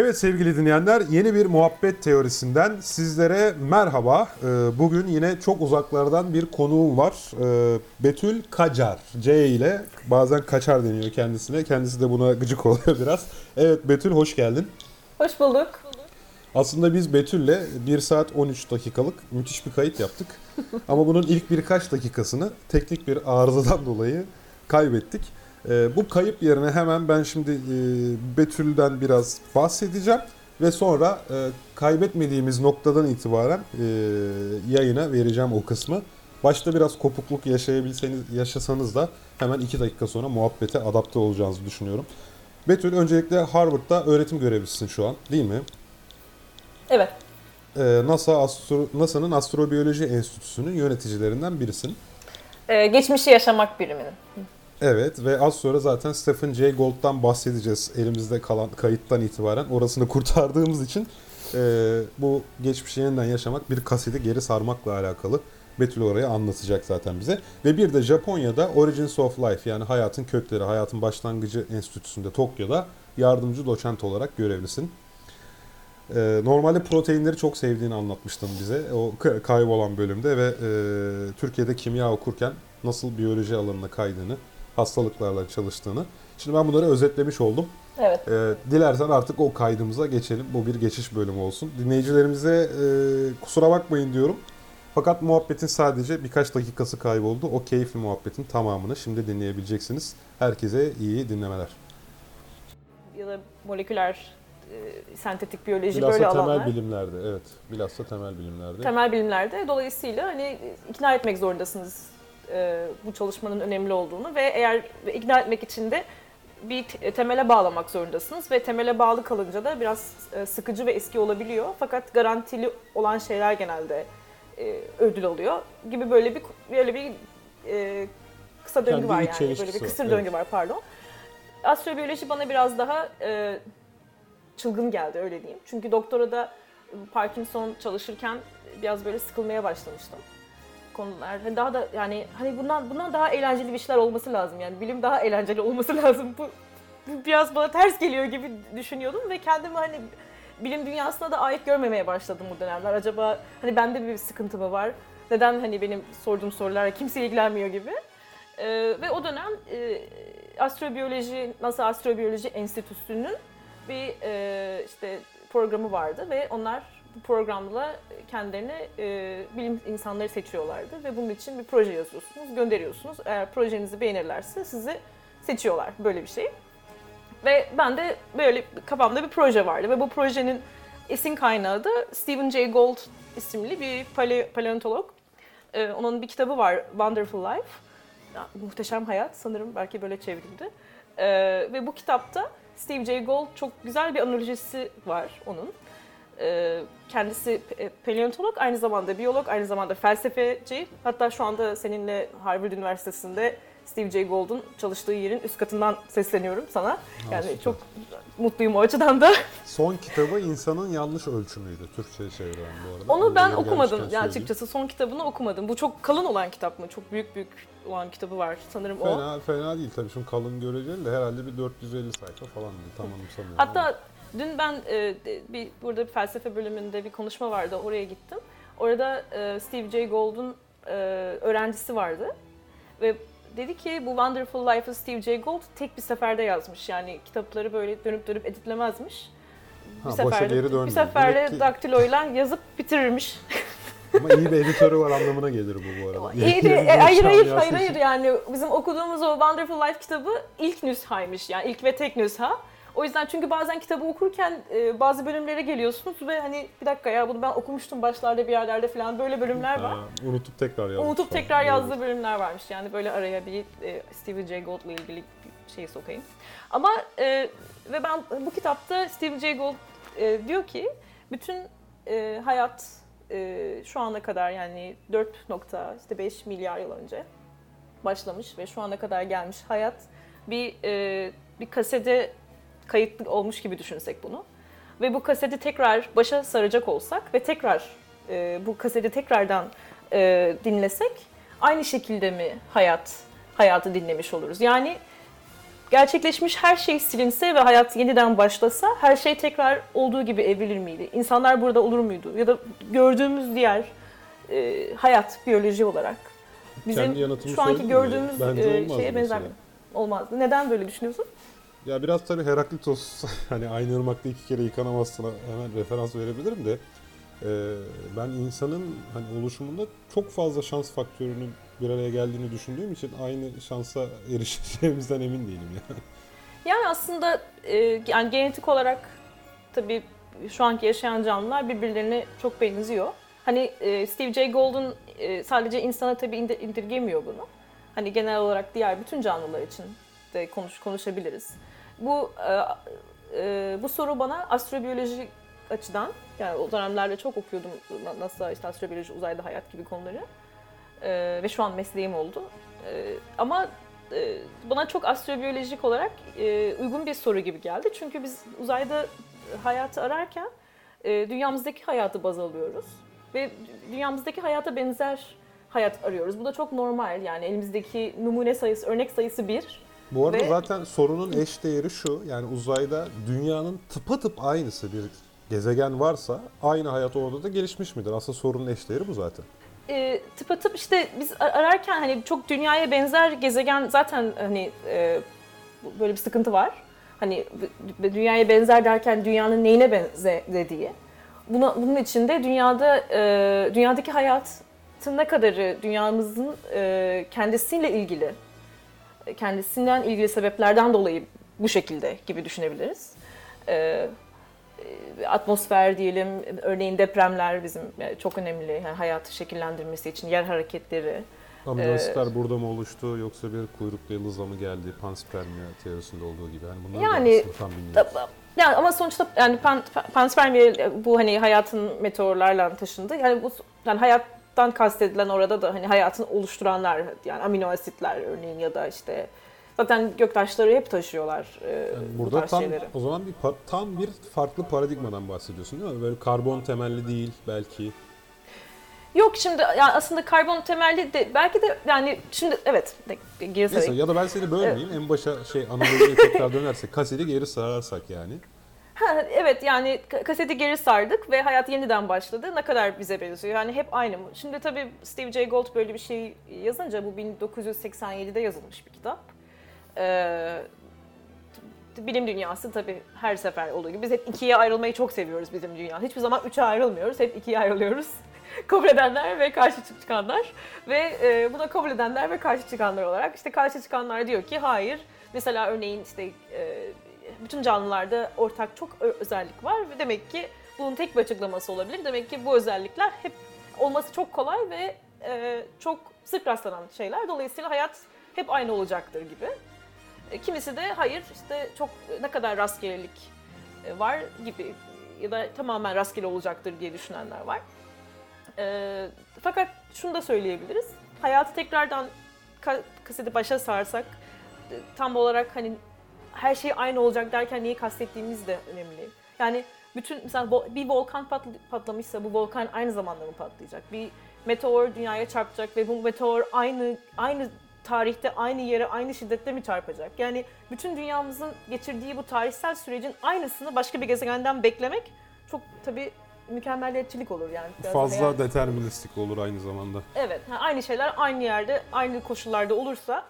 Evet sevgili dinleyenler yeni bir muhabbet teorisinden sizlere merhaba. Ee, Bugün yine çok uzaklardan bir konuğum var. Ee, Betül Kacar. C ile bazen Kaçar deniyor kendisine. Kendisi de buna gıcık oluyor biraz. Evet Betül hoş geldin. Hoş bulduk. Aslında biz Betül'le 1 saat 13 dakikalık müthiş bir kayıt yaptık. Ama bunun ilk birkaç dakikasını teknik bir arızadan dolayı kaybettik. Ee, bu kayıp yerine hemen ben şimdi e, Betül'den biraz bahsedeceğim. Ve sonra e, kaybetmediğimiz noktadan itibaren e, yayına vereceğim o kısmı. Başta biraz kopukluk yaşayabilseniz, yaşasanız da hemen 2 dakika sonra muhabbete adapte olacağınızı düşünüyorum. Betül öncelikle Harvard'da öğretim görevlisisin şu an değil mi? Evet. Ee, NASA Astro, NASA'nın Astrobiyoloji Enstitüsü'nün yöneticilerinden birisin. Ee, geçmişi yaşamak biriminin. Evet ve az sonra zaten Stephen Jay Gould'dan bahsedeceğiz elimizde kalan kayıttan itibaren. Orasını kurtardığımız için e, bu geçmişi yeniden yaşamak bir kaseti geri sarmakla alakalı. Betül orayı anlatacak zaten bize. Ve bir de Japonya'da Origins of Life yani hayatın kökleri, hayatın başlangıcı enstitüsünde Tokyo'da yardımcı doçent olarak görevlisin. Ee, normalde proteinleri çok sevdiğini anlatmıştın bize o kaybolan bölümde ve e, Türkiye'de kimya okurken nasıl biyoloji alanına kaydığını, hastalıklarla çalıştığını. Şimdi ben bunları özetlemiş oldum. Evet. Ee, dilersen artık o kaydımıza geçelim. Bu bir geçiş bölümü olsun. Dinleyicilerimize e, kusura bakmayın diyorum. Fakat muhabbetin sadece birkaç dakikası kayboldu. O keyifli muhabbetin tamamını şimdi dinleyebileceksiniz. Herkese iyi dinlemeler. Ya da moleküler, e, sentetik biyoloji Bilhassa böyle temel alanlar. bilimlerde, evet. Bilhassa temel bilimlerde. Temel bilimlerde. Dolayısıyla hani ikna etmek zorundasınız e, bu çalışmanın önemli olduğunu ve eğer ve ikna etmek için de bir te- temele bağlamak zorundasınız ve temele bağlı kalınca da biraz e, sıkıcı ve eski olabiliyor. Fakat garantili olan şeyler genelde e, ödül oluyor gibi böyle bir böyle bir e, kısa döngü Kendi var iç yani böyle bir çelişkisi kısır var, döngü evet. var pardon. Astrobiyoloji bana biraz daha e, çılgın geldi öyle diyeyim. Çünkü doktorada Parkinson çalışırken biraz böyle sıkılmaya başlamıştım konular. Hani daha da yani hani bundan bundan daha eğlenceli bir şeyler olması lazım. Yani bilim daha eğlenceli olması lazım. Bu, bu biraz bana ters geliyor gibi düşünüyordum ve kendimi hani bilim dünyasına da ait görmemeye başladım bu dönemler. Acaba hani bende bir sıkıntı mı var? Neden hani benim sorduğum sorulara kimse ilgilenmiyor gibi. Ee, ve o dönem e, astrobiyoloji, NASA Astrobiyoloji Enstitüsü'nün bir e, işte programı vardı ve onlar bu programla kendilerine e, bilim insanları seçiyorlardı ve bunun için bir proje yazıyorsunuz, gönderiyorsunuz. Eğer projenizi beğenirlerse sizi seçiyorlar böyle bir şey. Ve ben de böyle kafamda bir proje vardı ve bu projenin esin kaynağı da Stephen Jay Gould isimli bir pale- paleontolog. Ee, onun bir kitabı var Wonderful Life. Muhteşem Hayat sanırım belki böyle çevrildi. Ee, ve bu kitapta Steve Jay Gould çok güzel bir analojisi var onun. Ee, kendisi pe- paleontolog, aynı zamanda biyolog, aynı zamanda felsefeci. Hatta şu anda seninle Harvard Üniversitesi'nde Steve Jay Gould'un çalıştığı yerin üst katından sesleniyorum sana. Yani süper. çok mutluyum o açıdan da. Son kitabı insanın yanlış ölçümüydü. Türkçe çeviren bu arada. Onu ben okumadım ya açıkçası. Son kitabını okumadım. Bu çok kalın olan kitap mı? Çok büyük büyük olan kitabı var sanırım o. Fena, fena değil tabii. Şimdi kalın göreceli de herhalde bir 450 sayfa falan diye tam anımsamıyorum. ama. Dün ben e, bir burada bir felsefe bölümünde bir konuşma vardı. Oraya gittim. Orada e, Steve Jay Gould'un e, öğrencisi vardı ve dedi ki bu Wonderful Life'ı Steve Jay Gould tek bir seferde yazmış. Yani kitapları böyle dönüp dönüp editlemezmiş. Ha, bir boşa seferde, geri dönmüyor. bir seferde ki- daktiloyla yazıp bitirirmiş. Ama iyi bir editörü var anlamına gelir bu bu arada. İyi de- e, hayır hayır hayır hayır yani bizim okuduğumuz o Wonderful Life kitabı ilk nüshaymış yani ilk ve tek nüsha. O yüzden çünkü bazen kitabı okurken e, bazı bölümlere geliyorsunuz ve hani bir dakika ya bunu ben okumuştum başlarda bir yerlerde falan böyle bölümler var. Ha, unutup tekrar yazmış. Unutup falan. tekrar Doğru. yazdığı bölümler varmış. Yani böyle araya bir e, Stephen Jay Gould'la ilgili şey sokayım. Ama e, ve ben bu kitapta Stephen Jay Gould e, diyor ki bütün e, hayat e, şu ana kadar yani 4.5 milyar yıl önce başlamış ve şu ana kadar gelmiş hayat bir e, bir kasede kayıtlı olmuş gibi düşünsek bunu. Ve bu kaseti tekrar başa saracak olsak ve tekrar e, bu kaseti tekrardan e, dinlesek aynı şekilde mi hayat hayatı dinlemiş oluruz? Yani gerçekleşmiş her şey silinse ve hayat yeniden başlasa her şey tekrar olduğu gibi evrilir miydi? İnsanlar burada olur muydu? Ya da gördüğümüz diğer e, hayat biyoloji olarak bizim şu anki gördüğümüz e, şeye benzer mi? Olmazdı. Neden böyle düşünüyorsun? Ya biraz tabii Heraklitos hani aynı ırmakta iki kere yıkanamazsına hemen referans verebilirim de e, ben insanın hani oluşumunda çok fazla şans faktörünün bir araya geldiğini düşündüğüm için aynı şansa erişeceğimizden emin değilim yani. Yani aslında e, yani genetik olarak tabii şu anki yaşayan canlılar birbirlerine çok benziyor. Hani e, Steve Jay Goulden e, sadece insana tabii indir- indirgemiyor bunu. Hani genel olarak diğer bütün canlılar için de konuş konuşabiliriz. Bu e, e, bu soru bana astrobiyoloji açıdan yani o dönemlerde çok okuyordum na- NASA işte astrobiyoloji, uzayda hayat gibi konuları. E, ve şu an mesleğim oldu. E, ama e, bana çok astrobiyolojik olarak e, uygun bir soru gibi geldi. Çünkü biz uzayda hayatı ararken e, dünyamızdaki hayatı baz alıyoruz. Ve dünyamızdaki hayata benzer hayat arıyoruz. Bu da çok normal yani elimizdeki numune sayısı, örnek sayısı bir. Bu arada Ve- zaten sorunun eş değeri şu yani uzayda dünyanın tıpatıp aynısı bir gezegen varsa aynı hayat orada da gelişmiş midir? Aslında sorunun eş değeri bu zaten. E, tıpatıp işte biz ar- ararken hani çok dünyaya benzer gezegen zaten hani e, böyle bir sıkıntı var. Hani dünyaya benzer derken dünyanın neyine benzediği. Buna, bunun içinde dünyada e, dünyadaki hayatın ne kadarı dünyamızın e, kendisiyle ilgili kendisinden ilgili sebeplerden dolayı bu şekilde gibi düşünebiliriz. E, atmosfer diyelim, örneğin depremler bizim çok önemli yani hayatı şekillendirmesi için yer hareketleri. Amino asitler burada mı oluştu yoksa bir kuyruklu yıldızla mı geldi? Panspermia teorisinde olduğu gibi. Yani bunları Yani- da tam bilmiyoruz. Yani ama sonuçta yani pan, panspermia bu hani hayatın meteorlarla taşındı. Yani bu yani hayattan kastedilen orada da hani hayatın oluşturanlar yani amino asitler örneğin ya da işte zaten göktaşları hep taşıyorlar e, Yani bu burada tam şeyleri. o zaman bir tam bir farklı paradigmadan bahsediyorsun değil mi? Böyle karbon temelli değil belki. Yok şimdi yani aslında karbon temelli de belki de yani şimdi evet geri Neyse ya da ben seni bölmeyeyim. En başa şey analojiye tekrar dönersek kaseti geri sararsak yani. Ha, evet yani ka- kaseti geri sardık ve hayat yeniden başladı. Ne kadar bize benziyor. Yani hep aynı mı? Şimdi tabii Steve Jay Gould böyle bir şey yazınca bu 1987'de yazılmış bir kitap. Ee, bilim dünyası tabii her sefer olduğu gibi biz hep ikiye ayrılmayı çok seviyoruz bizim dünya. Hiçbir zaman üçe ayrılmıyoruz. Hep ikiye ayrılıyoruz. kabul edenler ve karşı çıkanlar ve e, buna kabul edenler ve karşı çıkanlar olarak işte karşı çıkanlar diyor ki hayır mesela örneğin işte e, bütün canlılarda ortak çok özellik var ve demek ki bunun tek bir açıklaması olabilir. Demek ki bu özellikler hep olması çok kolay ve e, çok sık rastlanan şeyler. Dolayısıyla hayat hep aynı olacaktır gibi. E, Kimisi de hayır işte çok ne kadar rastgelelik e, var gibi ya da tamamen rastgele olacaktır diye düşünenler var. E, fakat şunu da söyleyebiliriz. Hayatı tekrardan ka- kaseti başa sarsak e, tam olarak hani her şey aynı olacak derken neyi kastettiğimiz de önemli. Yani bütün mesela bir volkan patl- patlamışsa bu volkan aynı zamanda mı patlayacak? Bir meteor dünyaya çarpacak ve bu meteor aynı aynı tarihte aynı yere aynı şiddette mi çarpacak? Yani bütün dünyamızın geçirdiği bu tarihsel sürecin aynısını başka bir gezegenden beklemek çok tabii mükemmelliyetçilik olur yani. Biraz Fazla hayal- deterministik olur aynı zamanda. Evet, aynı şeyler aynı yerde, aynı koşullarda olursa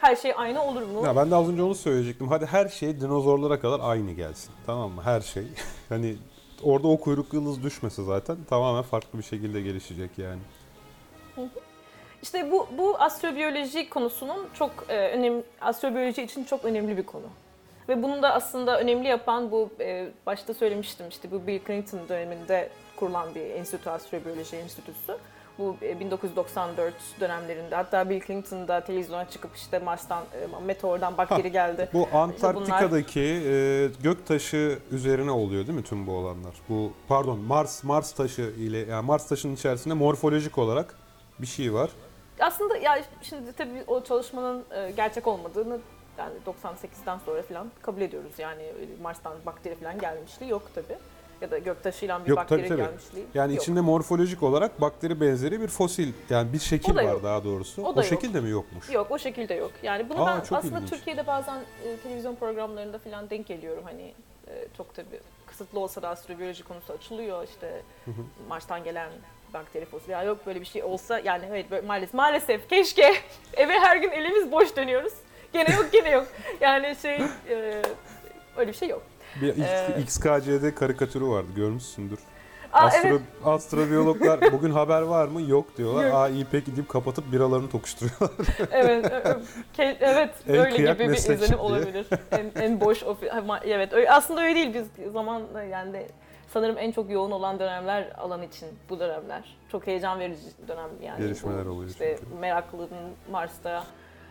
her şey aynı olur mu? Ya ben de az önce onu söyleyecektim. Hadi her şey dinozorlara kadar aynı gelsin. Tamam mı? Her şey. hani orada o kuyruk yıldız düşmese zaten tamamen farklı bir şekilde gelişecek yani. İşte bu bu astrobiyoloji konusunun çok e, önemli astrobiyoloji için çok önemli bir konu. Ve bunu da aslında önemli yapan bu e, başta söylemiştim işte bu Bill Clinton döneminde kurulan bir enstitü astrobiyoloji enstitüsü. Bu e, 1994 dönemlerinde hatta Bill Clinton da televizyona çıkıp işte Mars'tan e, meteordan bakteri geldi. Bu Antarktika'daki e, gök taşı üzerine oluyor değil mi tüm bu olanlar? Bu pardon Mars Mars taşı ile yani Mars taşının içerisinde morfolojik olarak bir şey var. Aslında ya şimdi tabii o çalışmanın e, gerçek olmadığını yani 98'den sonra falan kabul ediyoruz. Yani Mars'tan bakteri falan gelmişliği yok tabii. Ya da göktaşıyla bir Yok, bakteri tabii, tabii. gelmişliği Yani yok. içinde morfolojik olarak bakteri benzeri bir fosil yani bir şekil O da var yok. daha doğrusu. O O, da yok. şekil de mi yokmuş? Yok o şekilde yok. Yani bunu Aa, ben çok aslında ilginç. Türkiye'de bazen e, televizyon programlarında falan denk geliyorum. Hani e, çok tabii kısıtlı olsa da astrobiyoloji konusu açılıyor. İşte Mars'tan gelen bakteri fosili. Ya yok böyle bir şey olsa yani evet böyle maalesef maalesef keşke eve her gün elimiz boş dönüyoruz. Gene yok gene yok. Yani şey e, öyle bir şey yok. Bir Ee, XKC'de karikatürü vardı görmüşsündür. Aa, Astro, evet astrobiyologlar bugün haber var mı? Yok diyorlar. Yok. Aa iyi peki deyip kapatıp biralarını tokuşturuyorlar. evet, ke- evet En öyle gibi bir izlenim diye. olabilir. En, en boş ofi- ama evet öyle, aslında öyle değil biz zaman yani de sanırım en çok yoğun olan dönemler alan için bu dönemler. Çok heyecan verici dönem yani. Gelişmeler bu, oluyor İşte çünkü. meraklının Mars'ta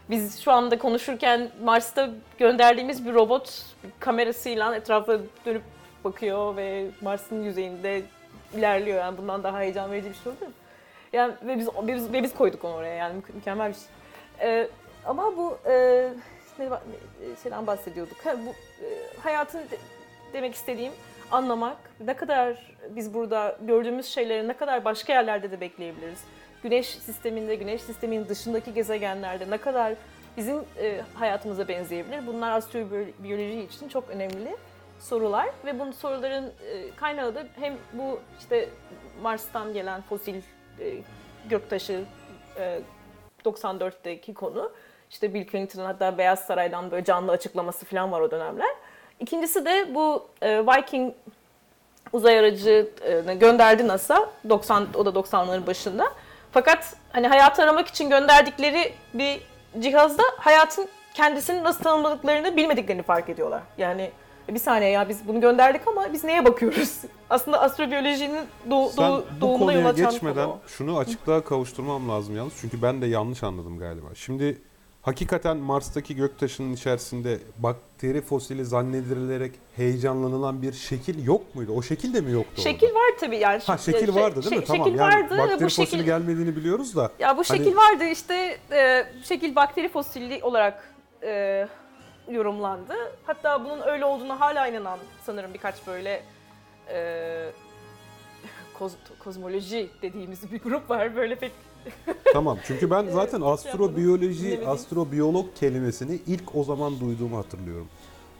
biz şu anda konuşurken Mars'ta gönderdiğimiz bir robot kamerasıyla etrafa dönüp bakıyor ve Mars'ın yüzeyinde ilerliyor. Yani bundan daha heyecan verici bir şey olur mu? Yani ve biz, biz, ve biz koyduk onu oraya yani mü- mükemmel bir şey. Ee, ama bu e, ne, ne- şeyden bahsediyorduk. Ha, bu e, hayatın de- demek istediğim anlamak ne kadar biz burada gördüğümüz şeyleri ne kadar başka yerlerde de bekleyebiliriz. Güneş sisteminde, güneş sisteminin dışındaki gezegenlerde ne kadar bizim e, hayatımıza benzeyebilir. Bunlar astrobiyoloji için çok önemli sorular ve bu soruların e, kaynağı da hem bu işte Mars'tan gelen fosil e, göktaşı e, 94'teki konu. İşte Bill Clinton'ın hatta Beyaz Saray'dan böyle canlı açıklaması falan var o dönemler. İkincisi de bu e, Viking uzay aracı e, gönderdi NASA 90 o da 90'ların başında. Fakat hani hayatı aramak için gönderdikleri bir cihazda hayatın kendisini nasıl tanımladıklarını bilmediklerini fark ediyorlar. Yani bir saniye ya biz bunu gönderdik ama biz neye bakıyoruz? Aslında astrobiyolojinin doğ, Sen doğ, bu doğumuna yol konuya açan geçmeden konu. şunu açıklığa kavuşturmam lazım yalnız. Çünkü ben de yanlış anladım galiba. Şimdi hakikaten Mars'taki göktaşının içerisinde bakteri fosili zannedilerek heyecanlanılan bir şekil yok muydu? O şekil de mi yoktu Şekil orada? var tabii yani. Ha şekil Şey- vardı değil mi? tamam. Şekil yani vardı ve bakteri bu fosili şekil gelmediğini biliyoruz da. Ya bu Hani- şekil vardı işte e, şekil bakteri fosili olarak e, yorumlandı. Hatta bunun öyle olduğuna hala inanan sanırım birkaç böyle e, koz, kozmoloji dediğimiz bir grup var. Böyle pek Tamam çünkü ben zaten astrobiyoloji, Bilemedim. astrobiyolog kelimesini ilk o zaman duyduğumu hatırlıyorum.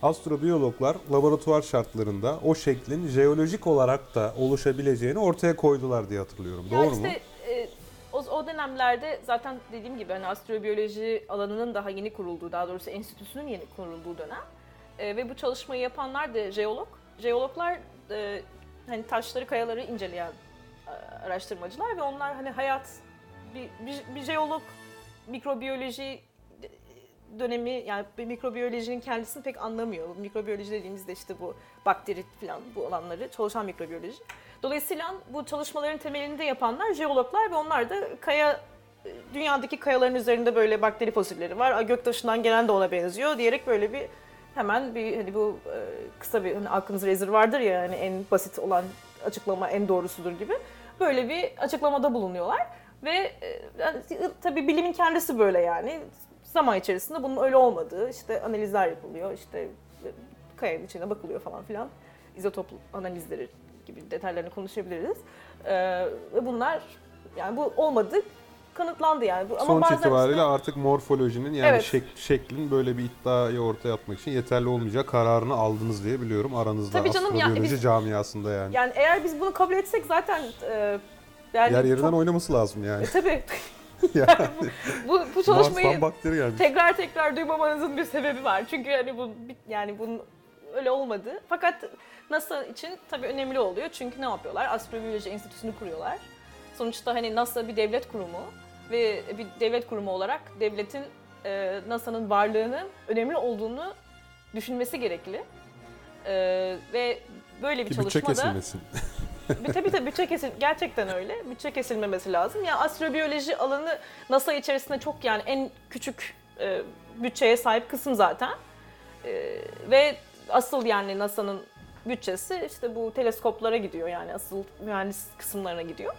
Astrobiyologlar laboratuvar şartlarında o şeklin jeolojik olarak da oluşabileceğini ortaya koydular diye hatırlıyorum. Ya Doğru işte mu? e, o, o dönemlerde zaten dediğim gibi hani astrobiyoloji alanının daha yeni kurulduğu, daha doğrusu enstitüsünün yeni kurulduğu dönem. E, ve bu çalışmayı yapanlar da jeolog. Jeologlar e, hani taşları, kayaları inceleyen e, araştırmacılar ve onlar hani hayat bir, bir, jeolog mikrobiyoloji dönemi yani mikrobiyolojinin kendisini pek anlamıyor. Mikrobiyoloji dediğimizde işte bu bakteri falan bu alanları çalışan mikrobiyoloji. Dolayısıyla bu çalışmaların temelini de yapanlar jeologlar ve onlar da kaya dünyadaki kayaların üzerinde böyle bakteri fosilleri var. Göktaşından gelen de ona benziyor diyerek böyle bir hemen bir hani bu e, kısa bir hani aklımızda rezerv vardır ya hani en basit olan açıklama en doğrusudur gibi. Böyle bir açıklamada bulunuyorlar ve e, yani, tabii bilimin kendisi böyle yani zaman içerisinde bunun öyle olmadığı işte analizler yapılıyor işte e, kayanın içine bakılıyor falan filan izotop analizleri gibi detaylarını konuşabiliriz. Ve bunlar yani bu olmadı kanıtlandı yani. Ama Sonuç bazen itibariyle işte- artık morfolojinin yani Evet. şek- şeklin böyle bir iddiayı ortaya atmak için yeterli olmayacak kararını aldınız diye biliyorum aranızda Tabii canım, ya astrobiyoloji biz- camiasında yani. yani eğer biz bunu kabul etsek zaten e, yani Yer yerinden çok- oynaması lazım yani. E, tabii yani bu, bu çalışmayı tekrar tekrar duymamanızın bir sebebi var. Çünkü hani bu bir- yani bunun öyle olmadı. Fakat NASA için tabii önemli oluyor. Çünkü ne yapıyorlar? Astrobiyoloji Enstitüsü'nü kuruyorlar. Sonuçta hani NASA bir devlet kurumu ve bir devlet kurumu olarak devletin e, NASA'nın varlığının önemli olduğunu düşünmesi gerekli. E, ve böyle bir bütçe çalışmada kesilmesin. bir, tabii tabii bütçe kesil gerçekten öyle. Bütçe kesilmemesi lazım. Yani astrobiyoloji alanı NASA içerisinde çok yani en küçük e, bütçeye sahip kısım zaten. E, ve asıl yani NASA'nın bütçesi işte bu teleskoplara gidiyor yani asıl mühendis kısımlarına gidiyor.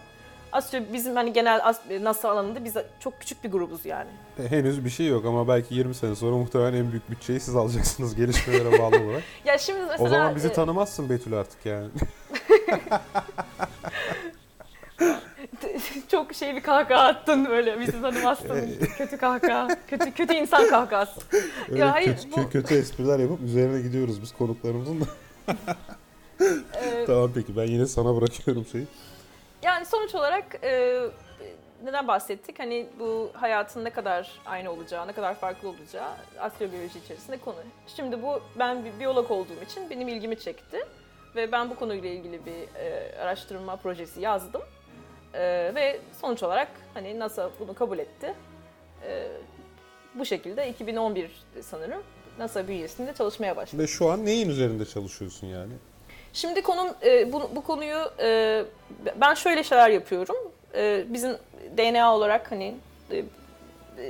Astro bizim hani genel as- NASA alanında biz çok küçük bir grubuz yani. E, Henüz bir şey yok ama belki 20 sene sonra muhtemelen en büyük bütçeyi siz alacaksınız gelişmelere bağlı olarak. Ya şimdi mesela o zaman bizi e, tanımazsın Betül artık yani. Çok şey bir kahkaha attın böyle bizi tanımazsın. kötü kahkaha. Kötü kötü insan kahkahası. Öyle Ya hayır, kötü, bu- kötü espriler yapıp üzerine gidiyoruz biz konuklarımızın da. Ee, tamam peki ben yine sana bırakıyorum şeyi. Yani sonuç olarak e, neden bahsettik? Hani bu hayatın ne kadar aynı olacağı, ne kadar farklı olacağı astrobiyoloji içerisinde konu. Şimdi bu ben bir biyolog olduğum için benim ilgimi çekti ve ben bu konuyla ilgili bir e, araştırma projesi yazdım. E, ve sonuç olarak hani NASA bunu kabul etti. E, bu şekilde 2011 sanırım NASA bünyesinde çalışmaya başladım. Ve şu an neyin üzerinde çalışıyorsun yani? Şimdi konum e, bu, bu konuyu e, ben şöyle şeyler yapıyorum. E, bizim DNA olarak hani e,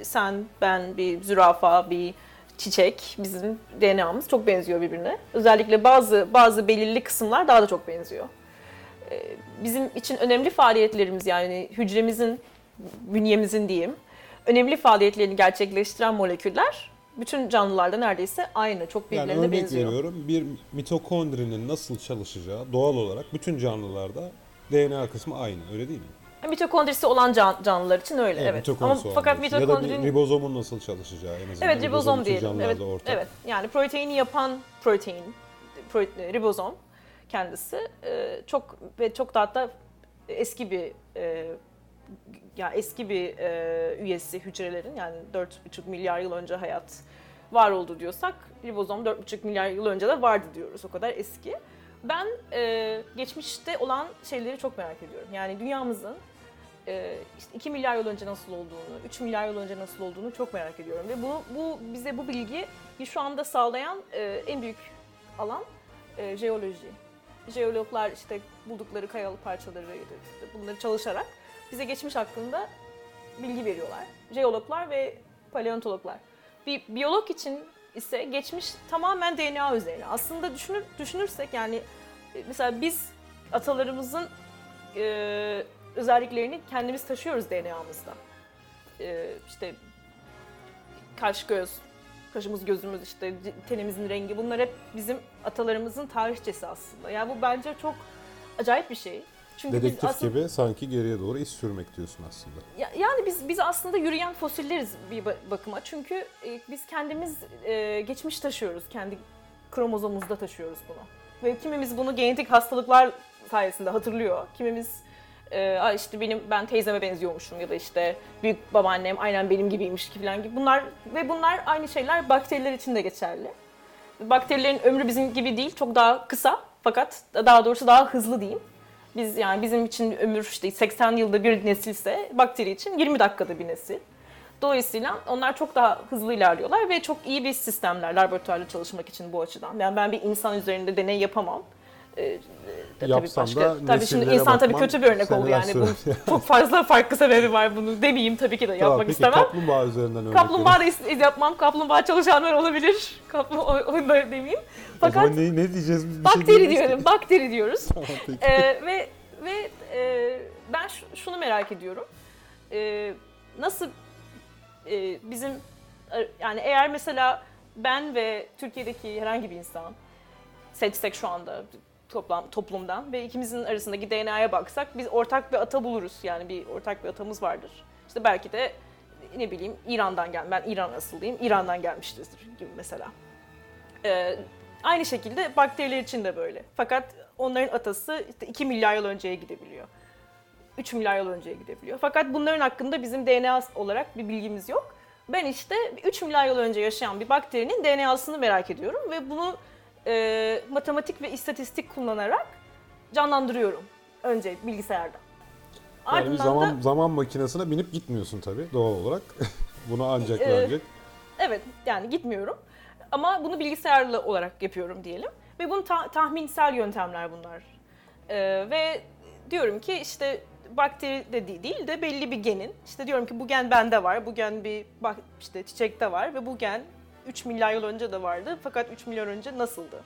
sen, ben, bir zürafa, bir çiçek bizim DNA'mız çok benziyor birbirine. Özellikle bazı bazı belirli kısımlar daha da çok benziyor. E, bizim için önemli faaliyetlerimiz yani hücremizin, bünyemizin diyeyim, önemli faaliyetlerini gerçekleştiren moleküller bütün canlılarda neredeyse aynı, çok Yani birbirlerine örnek benziyor. veriyorum bir mitokondrinin nasıl çalışacağı doğal olarak bütün canlılarda DNA kısmı aynı öyle değil mi? Mitokondrisi olan can- canlılar için öyle evet. Ama mitokondrisi olan fakat birisi. Ya da mitokondrinin ribozomun nasıl çalışacağı en azından. evet ribozom bütün diyelim. Evet, ortak. evet. Yani proteini yapan protein, prote- ribozom kendisi e, çok ve çok da hatta eski bir e, ya eski bir e, üyesi hücrelerin yani 4,5 milyar yıl önce hayat var oldu diyorsak ribozom 4,5 milyar yıl önce de vardı diyoruz. O kadar eski. Ben e, geçmişte olan şeyleri çok merak ediyorum. Yani dünyamızın e, işte 2 milyar yıl önce nasıl olduğunu, 3 milyar yıl önce nasıl olduğunu çok merak ediyorum. Ve bunu, bu bize bu bilgiyi şu anda sağlayan e, en büyük alan e, jeoloji. Jeologlar işte buldukları kayalık parçaları işte bunları çalışarak bize geçmiş hakkında bilgi veriyorlar. Jeologlar ve paleontologlar. Bir biyolog için ise geçmiş tamamen DNA üzerine. Aslında düşünür, düşünürsek yani e, mesela biz atalarımızın e, özelliklerini kendimiz taşıyoruz DNA'mızda. E, işte kaş göz, kaşımız gözümüz işte tenimizin rengi bunlar hep bizim atalarımızın tarihçesi aslında. Yani bu bence çok acayip bir şey. Çünkü biz Dedektif aslında gibi sanki geriye doğru iz sürmek diyorsun aslında. ya- yani biz biz aslında yürüyen fosilleriz bir ba- bakıma. Çünkü e, biz kendimiz e, geçmiş taşıyoruz. Kendi kromozomumuzda taşıyoruz bunu. Ve kimimiz bunu genetik hastalıklar sayesinde hatırlıyor. Kimimiz e, "Aa işte benim ben teyzeme benziyormuşum ya da işte büyük babaannem aynen benim gibiymiş ki falan gibi. Bunlar ve bunlar aynı şeyler bakteriler için de geçerli. Bakterilerin ömrü bizim gibi değil, çok daha kısa fakat daha doğrusu daha hızlı diyeyim. Biz yani bizim için ömür işte 80 yılda bir nesilse bakteri için 20 dakikada bir nesil. Dolayısıyla onlar çok daha hızlı ilerliyorlar ve çok iyi bir sistemler laboratuvarda çalışmak için bu açıdan. Yani ben bir insan üzerinde deney yapamam. Ee, tabii Yapsan da tabii şimdi nesillere insan tabii kötü bir örnek oldu seneler yani. Bu sürer. çok fazla farklı sebebi var bunu demeyeyim tabii ki de Tamam, yapmak peki istemem. kaplumbağa üzerinden örnek Kaplumbağa da is- yapmam. Kaplumbağa çalışanlar olabilir. Kaplumbağa onu da demeyeyim. Fakat ne, ne diyeceğiz? biz? Bir şey bakteri diyemeyiz ki. diyorum. Bakteri diyoruz. Tamam, peki. Ee, ve ve e, ben ş- şunu merak ediyorum. Ee, nasıl e, bizim e, yani eğer mesela ben ve Türkiye'deki herhangi bir insan seçsek şu anda toplam toplumdan ve ikimizin arasındaki DNA'ya baksak biz ortak bir ata buluruz. Yani bir ortak bir atamız vardır. İşte belki de ne bileyim İran'dan gel. Ben İran asıllıyım. İran'dan gelmiştir gibi mesela. Ee, aynı şekilde bakteriler için de böyle. Fakat onların atası işte 2 milyar yıl önceye gidebiliyor. 3 milyar yıl önceye gidebiliyor. Fakat bunların hakkında bizim DNA olarak bir bilgimiz yok. Ben işte 3 milyar yıl önce yaşayan bir bakterinin DNA'sını merak ediyorum ve bunu e, matematik ve istatistik kullanarak canlandırıyorum önce bilgisayarda. Yani bir Ardından zaman da zaman makinesine binip gitmiyorsun tabii doğal olarak. Bunu ancak ve ancak. Evet yani gitmiyorum. Ama bunu bilgisayarlı olarak yapıyorum diyelim. Ve bunu ta- tahminsel yöntemler bunlar. Ee, ve diyorum ki işte bakteri de- değil de belli bir genin. işte diyorum ki bu gen bende var, bu gen bir bak işte çiçekte var ve bu gen 3 milyar yıl önce de vardı fakat 3 milyar önce nasıldı?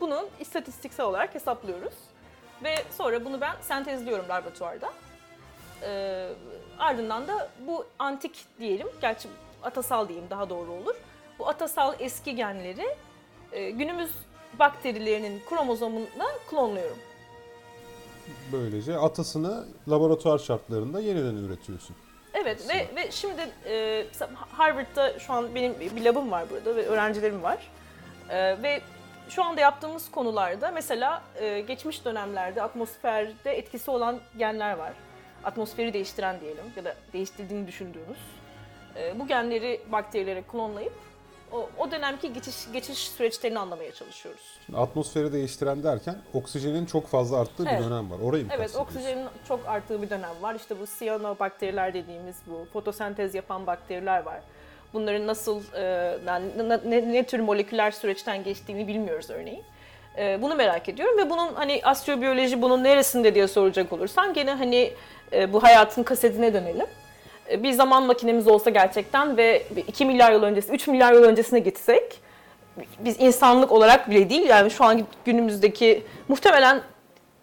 Bunu istatistiksel olarak hesaplıyoruz. Ve sonra bunu ben sentezliyorum laboratuvarda. Ee, ardından da bu antik diyelim, gerçi atasal diyeyim daha doğru olur. Bu atasal eski genleri e, günümüz bakterilerinin kromozomuna klonluyorum. Böylece atasını laboratuvar şartlarında yeniden üretiyorsun. Evet ve, ve şimdi e, mesela Harvard'da şu an benim bir labım var burada ve öğrencilerim var. E, ve şu anda yaptığımız konularda mesela e, geçmiş dönemlerde atmosferde etkisi olan genler var. Atmosferi değiştiren diyelim ya da değiştirdiğini düşündüğümüz. E, bu genleri bakterilere klonlayıp o, o dönemki geçiş geçiş süreçlerini anlamaya çalışıyoruz. Şimdi atmosferi değiştiren derken oksijenin çok fazla arttığı Evet. bir dönem var. Orayı mı Evet, oksijenin çok arttığı bir dönem var. İşte bu siyanobakteriler dediğimiz bu fotosentez yapan bakteriler var. Bunların nasıl, e, yani ne, ne, tür moleküler süreçten geçtiğini bilmiyoruz örneğin. E, bunu merak ediyorum ve bunun hani astrobiyoloji bunun neresinde diye soracak olursan gene hani e, bu hayatın kasetine dönelim. E, bir zaman makinemiz olsa gerçekten ve 2 milyar yıl öncesi, 3 milyar yıl öncesine gitsek biz insanlık olarak bile değil yani şu anki günümüzdeki muhtemelen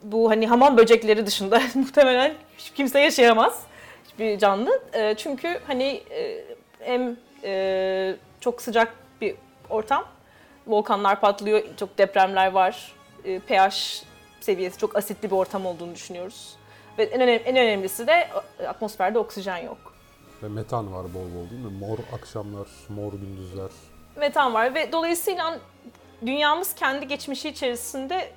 bu hani hamam böcekleri dışında muhtemelen hiç kimse yaşayamaz hiçbir canlı. E, çünkü hani e, hem e, çok sıcak bir ortam, volkanlar patlıyor, çok depremler var, e, pH seviyesi çok asitli bir ortam olduğunu düşünüyoruz. Ve en, önem- en önemlisi de atmosferde oksijen yok. Ve metan var bol bol değil mi? Mor akşamlar, mor gündüzler. metan var ve dolayısıyla dünyamız kendi geçmişi içerisinde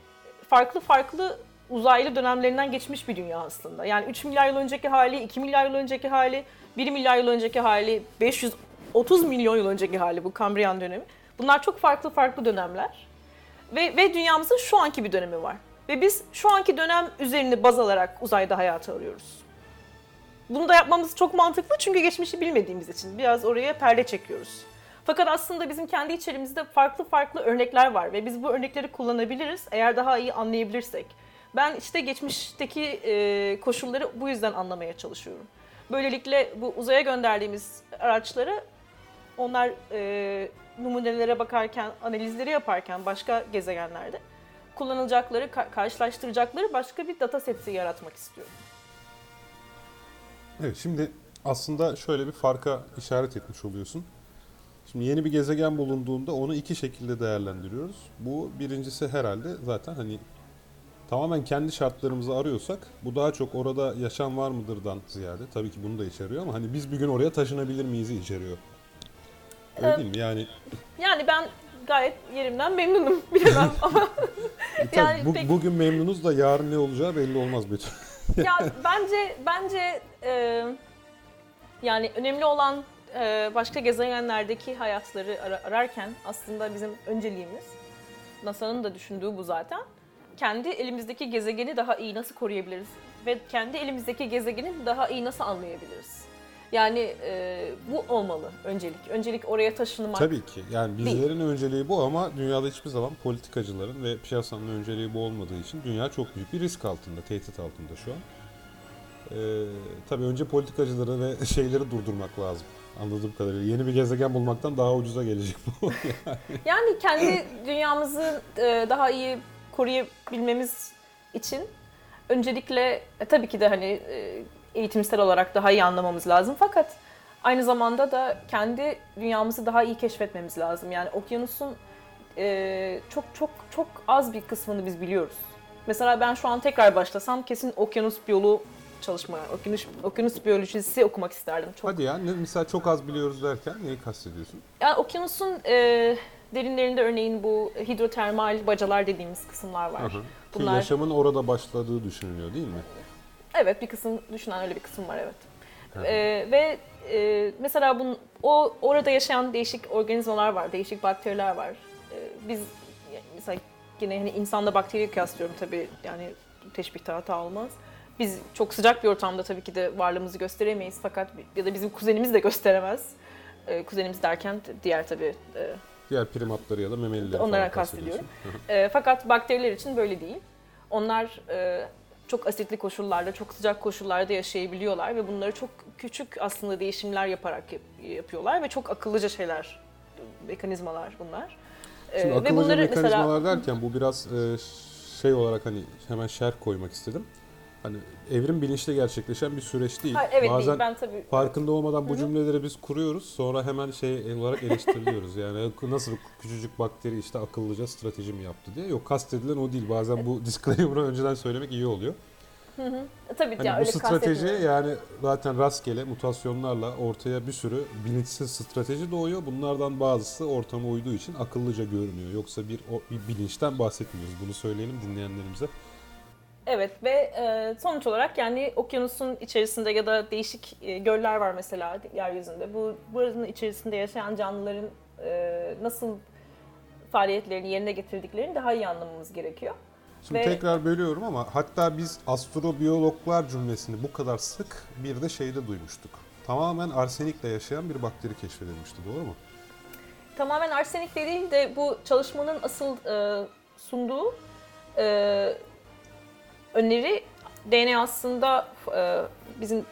farklı farklı uzaylı dönemlerinden geçmiş bir dünya aslında. Yani 3 milyar yıl önceki hali, 2 milyar yıl önceki hali, 1 milyar yıl önceki hali, 530 milyon yıl önceki hali bu Kambriyan dönemi. Bunlar çok farklı farklı dönemler. Ve, ve dünyamızın şu anki bir dönemi var. Ve biz şu anki dönem üzerine baz alarak uzayda hayatı arıyoruz. Bunu da yapmamız çok mantıklı çünkü geçmişi bilmediğimiz için biraz oraya perde çekiyoruz. Fakat aslında bizim kendi içerimizde farklı farklı örnekler var ve biz bu örnekleri kullanabiliriz eğer daha iyi anlayabilirsek. Ben işte geçmişteki e, koşulları bu yüzden anlamaya çalışıyorum. Böylelikle bu uzaya gönderdiğimiz araçları onlar e, numunelere bakarken, analizleri yaparken başka gezegenlerde kullanılacakları, ka- karşılaştıracakları başka bir data seti yaratmak istiyorum. Evet şimdi aslında şöyle bir farka işaret etmiş oluyorsun. Şimdi yeni bir gezegen bulunduğunda onu iki şekilde değerlendiriyoruz. Bu birincisi herhalde zaten hani tamamen kendi şartlarımızı arıyorsak bu daha çok orada yaşam var mıdırdan ziyade tabii ki bunu da içeriyor ama hani biz bir gün oraya taşınabilir miyiz içeriyor. Öyle Evet. değil mi? Yani Yani ben gayet yerimden memnunum bilemem ama e, Yani bu- pek- bugün memnunuz da yarın ne olacağı belli olmaz Betül. Ya bence bence e, yani önemli olan e, başka gezegenlerdeki hayatları ara- ararken aslında bizim önceliğimiz NASA'nın da düşündüğü bu zaten. Kendi elimizdeki gezegeni daha iyi nasıl koruyabiliriz ve kendi elimizdeki gezegeni daha iyi nasıl anlayabiliriz? Yani e, bu olmalı öncelik. Öncelik oraya taşınmak. Tabii ki. Yani bizlerin önceliği bu ama dünyada hiçbir zaman politikacıların ve piyasanın önceliği bu olmadığı için dünya çok büyük bir risk altında, tehdit altında şu an. Ee, tabii önce politikacıları ve şeyleri durdurmak lazım. Anladığım kadarıyla. Yeni bir gezegen bulmaktan daha ucuza gelecek bu. Yani kendi dünyamızı e, daha iyi koruyabilmemiz için öncelikle e, tabii ki de hani e, eğitimsel olarak daha iyi anlamamız lazım. Fakat aynı zamanda da kendi dünyamızı daha iyi keşfetmemiz lazım. Yani okyanusun e, çok çok çok az bir kısmını biz biliyoruz. Mesela ben şu an tekrar başlasam kesin okyanus biyoloğu çalışmaya, okyanus, okyanus biyolojisi okumak isterdim. Çok Hadi ya ne, mesela çok az biliyoruz derken neyi kastediyorsun? yani okyanusun e, derinlerinde örneğin bu hidrotermal bacalar dediğimiz kısımlar var. Hı. Ki Bunlar yaşamın orada başladığı düşünülüyor değil mi? Evet bir kısım düşünen öyle bir kısım var evet. Hı hı. E, ve e, mesela bunun, o orada yaşayan değişik organizmalar var, değişik bakteriler var. E, biz mesela yine hani insanla bakteriyi kıyaslıyorum tabii yani teşbihte hata olmaz. Biz çok sıcak bir ortamda tabii ki de varlığımızı gösteremeyiz fakat ya da bizim kuzenimiz de gösteremez. E, kuzenimiz derken diğer tabii e, Diğer primatları ya da memelileri Onlara kastediyorum. E, fakat bakteriler için böyle değil. Onlar e, çok asitli koşullarda, çok sıcak koşullarda yaşayabiliyorlar ve bunları çok küçük aslında değişimler yaparak yap- yapıyorlar ve çok akıllıca şeyler, mekanizmalar bunlar. Şimdi ve akıllıca bunları mekanizmalar derken bu biraz e, şey olarak hani hemen şerh koymak istedim. Hani evrim bilinçli gerçekleşen bir süreç değil. Ha, evet Bazen değil, ben tabii farkında olmadan bu Hı hı. cümleleri biz kuruyoruz. Sonra hemen şey olarak eleştiriliyoruz. Yani nasıl küçücük bakteri işte akıllıca strateji mi yaptı diye. Yok kastedilen o değil. Bazen bu disclaimer'ı önceden söylemek iyi oluyor. E, Tabii Hani ya bu öyle strateji yani zaten rastgele mutasyonlarla ortaya bir sürü bilinçsiz strateji doğuyor. Bunlardan bazısı ortama uyduğu için akıllıca görünüyor. Yoksa bir, o, bir bilinçten bahsetmiyoruz. Bunu söyleyelim dinleyenlerimize. Evet ve e, sonuç olarak yani okyanusun içerisinde ya da değişik e, göller var mesela yeryüzünde. Bu buranın içerisinde yaşayan canlıların e, nasıl faaliyetlerini yerine getirdiklerini daha iyi anlamamız gerekiyor. Şimdi Ve- tekrar bölüyorum ama hatta biz astrobiyologlar cümlesini bu kadar sık bir de şeyde duymuştuk. Tamamen arsenikle yaşayan bir bakteri keşfedilmişti doğru mu? Tamamen arsenik değil de bu çalışmanın asıl e, sunduğu e, öneri DNA'sında e, bizim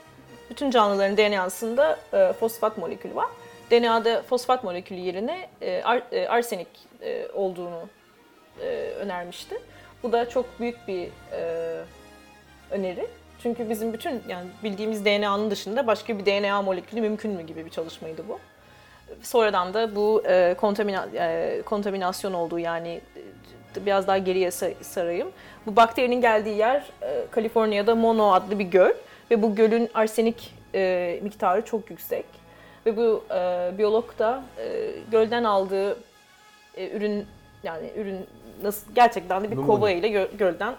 bütün canlıların DNA'sında e, fosfat molekülü var. DNA'da fosfat molekülü yerine e, e, arsenik e, olduğunu önermişti. Bu da çok büyük bir öneri. Çünkü bizim bütün yani bildiğimiz DNA'nın dışında başka bir DNA molekülü mümkün mü gibi bir çalışmaydı bu. Sonradan da bu kontamina, kontaminasyon olduğu yani biraz daha geriye sa- sarayım. Bu bakterinin geldiği yer e, Kaliforniya'da Mono adlı bir göl ve bu gölün arsenik e, miktarı çok yüksek. Ve bu e, biyolog da gölden aldığı ürün yani ürün nasıl gerçekten de bir kova ile gö- gölden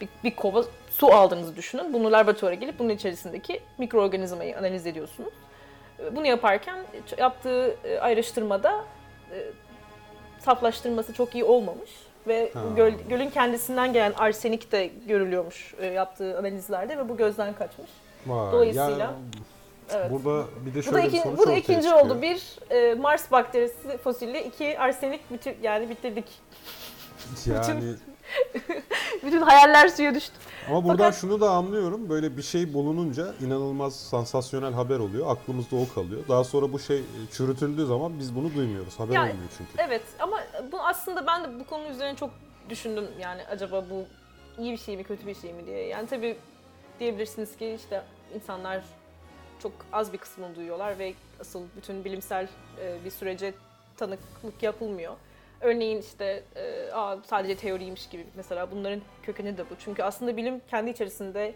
bir, bir kova su aldığınızı düşünün. Bunu laboratuvara gelip bunun içerisindeki mikroorganizmayı analiz ediyorsunuz. Bunu yaparken yaptığı ayrıştırmada saflaştırması çok iyi olmamış ve Ha. göl, gölün kendisinden gelen arsenik de görülüyormuş e, yaptığı analizlerde ve bu gözden kaçmış. Vay, Dolayısıyla, ya Evet. burada bir de Bu şöyle da, bir ikinci, sonuç bu da ikinci çıkıyor. oldu. Bir e, Mars bakterisi fosili, iki arsenik bitir, yani bitirdik. Yani Bütün hayaller suya düştü. Ama buradan Fakat- şunu da anlıyorum. Böyle bir şey bulununca inanılmaz sansasyonel haber oluyor. Aklımızda o kalıyor. Daha sonra bu şey çürütüldüğü zaman biz bunu duymuyoruz. Haber Yani- olmuyor çünkü. Evet ama bu aslında ben de bu konu üzerine çok düşündüm yani acaba bu iyi bir şey mi kötü bir şey mi diye. Yani tabii diyebilirsiniz ki işte insanlar çok az bir kısmını duyuyorlar ve asıl bütün bilimsel e, bir sürece tanıklık yapılmıyor. Örneğin işte e, Aa, sadece teoriymiş gibi mesela bunların kökeni de bu. Çünkü aslında bilim kendi içerisinde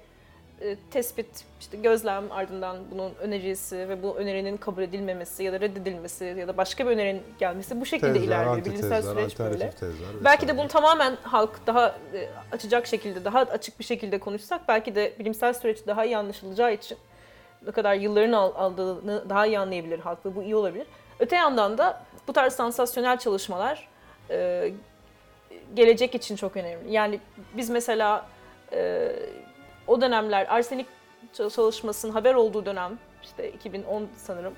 e, tespit, işte gözlem ardından bunun önerisi ve bu önerinin kabul edilmemesi ya da reddedilmesi ya da başka bir önerinin gelmesi bu şekilde Tezler, ilerliyor. Bilimsel süreç böyle. tezler. Belki de bunu tamamen halk daha e, açacak şekilde, daha açık bir şekilde konuşsak belki de bilimsel süreç daha iyi anlaşılacağı için ne kadar yılların al- aldığını daha iyi anlayabilir halk ve bu iyi olabilir. Öte yandan da bu tarz sansasyonel çalışmalar e, gelecek için çok önemli. Yani biz mesela e, o dönemler arsenik çal- çalışmasının haber olduğu dönem işte 2010 sanırım.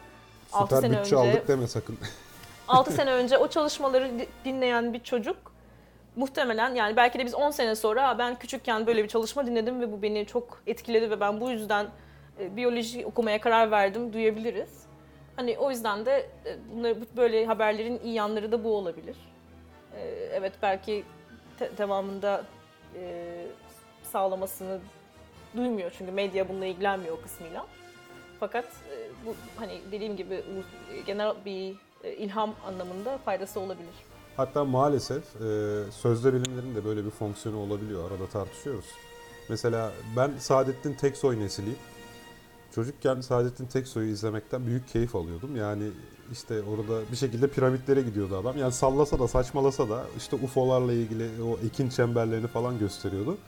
Süper sene bütçe önce- aldık deme sakın. 6 sene önce o çalışmaları di- dinleyen bir çocuk muhtemelen yani belki de biz 10 sene sonra "Aa, ben küçükken böyle bir çalışma dinledim ve bu beni çok etkiledi ve ben bu yüzden e, biyoloji okumaya karar verdim duyabiliriz. Hani o yüzden de e, bunları bu- böyle haberlerin iyi yanları da bu olabilir. E, evet belki te- devamında e, sağlamasını duymuyor çünkü medya bununla ilgilenmiyor o kısmıyla. Fakat e, bu hani dediğim gibi ulu- genel bir e, ilham anlamında faydası olabilir. Hatta maalesef e, sözde bilimlerin de böyle bir fonksiyonu olabiliyor. Arada tartışıyoruz. Mesela ben Saadettin Teksoy nesiliyim. Çocukken Saadettin Teksoy'u izlemekten büyük keyif alıyordum. Yani işte orada bir şekilde piramitlere gidiyordu adam. Yani sallasa da saçmalasa da işte UFO'larla ilgili o ekin çemberlerini falan gösteriyordu.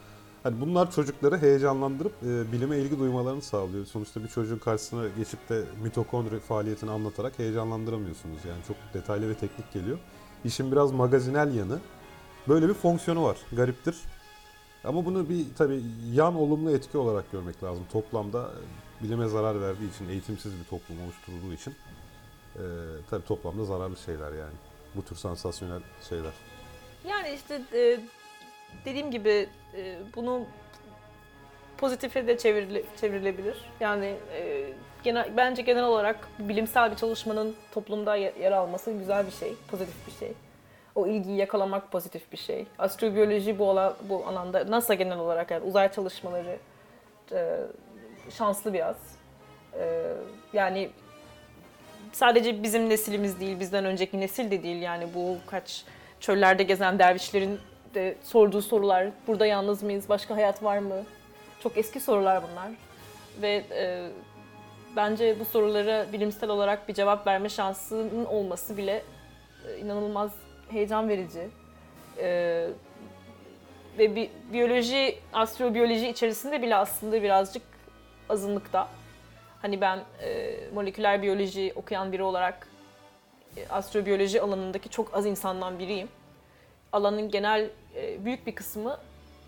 Hani bunlar çocukları heyecanlandırıp e, bilime ilgi duymalarını sağlıyor. Sonuçta bir çocuğun karşısına geçip de mitokondri faaliyetini anlatarak heyecanlandıramıyorsunuz. Yani çok detaylı ve teknik geliyor. İşin biraz magazinel yanı. Böyle bir fonksiyonu var. Gariptir. Ama bunu bir tabii yan olumlu etki olarak görmek lazım. Toplamda e, bilime zarar verdiği için, eğitimsiz bir toplum oluşturulduğu için e, tabii toplamda zararlı şeyler yani. Bu tür sansasyonel şeyler. Yani işte e, dediğim gibi e, bunu pozitife de çevirile, çevrilebilir. Yani e, genel, bence genel olarak bilimsel bir çalışmanın toplumda ye- yer alması güzel bir şey, pozitif bir şey. O ilgiyi yakalamak pozitif bir şey. Astrobiyoloji bu, ala, bu alanda, NASA genel olarak yani uzay çalışmaları e, şanslı biraz. E, yani sadece bizim nesilimiz değil, bizden önceki nesil de değil. Yani bu kaç çöllerde gezen dervişlerin de sorduğu sorular, burada yalnız mıyız, başka hayat var mı? Çok eski sorular bunlar. Ve e, bence bu sorulara bilimsel olarak bir cevap verme şansının olması bile e, inanılmaz heyecan verici. E, ve bi- biyoloji, astrobiyoloji içerisinde bile aslında birazcık azınlıkta. Hani ben e, moleküler biyoloji okuyan biri olarak e, astrobiyoloji alanındaki çok az insandan biriyim. Alanın genel e, büyük bir kısmı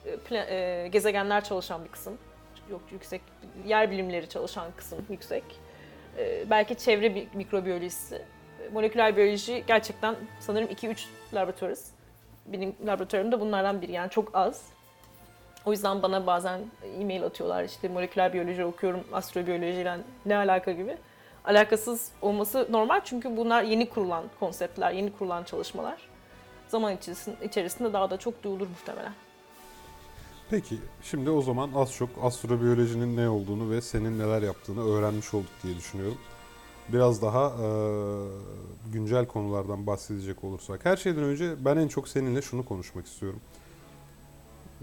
e, pla- e, gezegenler çalışan bir kısım. Yok yüksek yer bilimleri çalışan kısım yüksek. E, belki çevre bi- mikrobiyolojisi. E, moleküler biyoloji gerçekten sanırım 2-3 laboratuvarız. Benim laboratuvarım da bunlardan biri yani çok az. O yüzden bana bazen e-mail atıyorlar işte moleküler biyoloji okuyorum, astrobiyolojiyle ne alaka gibi. Alakasız olması normal çünkü bunlar yeni kurulan konseptler, yeni kurulan çalışmalar. Zaman içerisinde, daha da çok duyulur muhtemelen. Peki şimdi o zaman az çok astrobiyolojinin ne olduğunu ve senin neler yaptığını öğrenmiş olduk diye düşünüyorum. Biraz daha e, güncel konulardan bahsedecek olursak. Her şeyden önce ben en çok seninle şunu konuşmak istiyorum.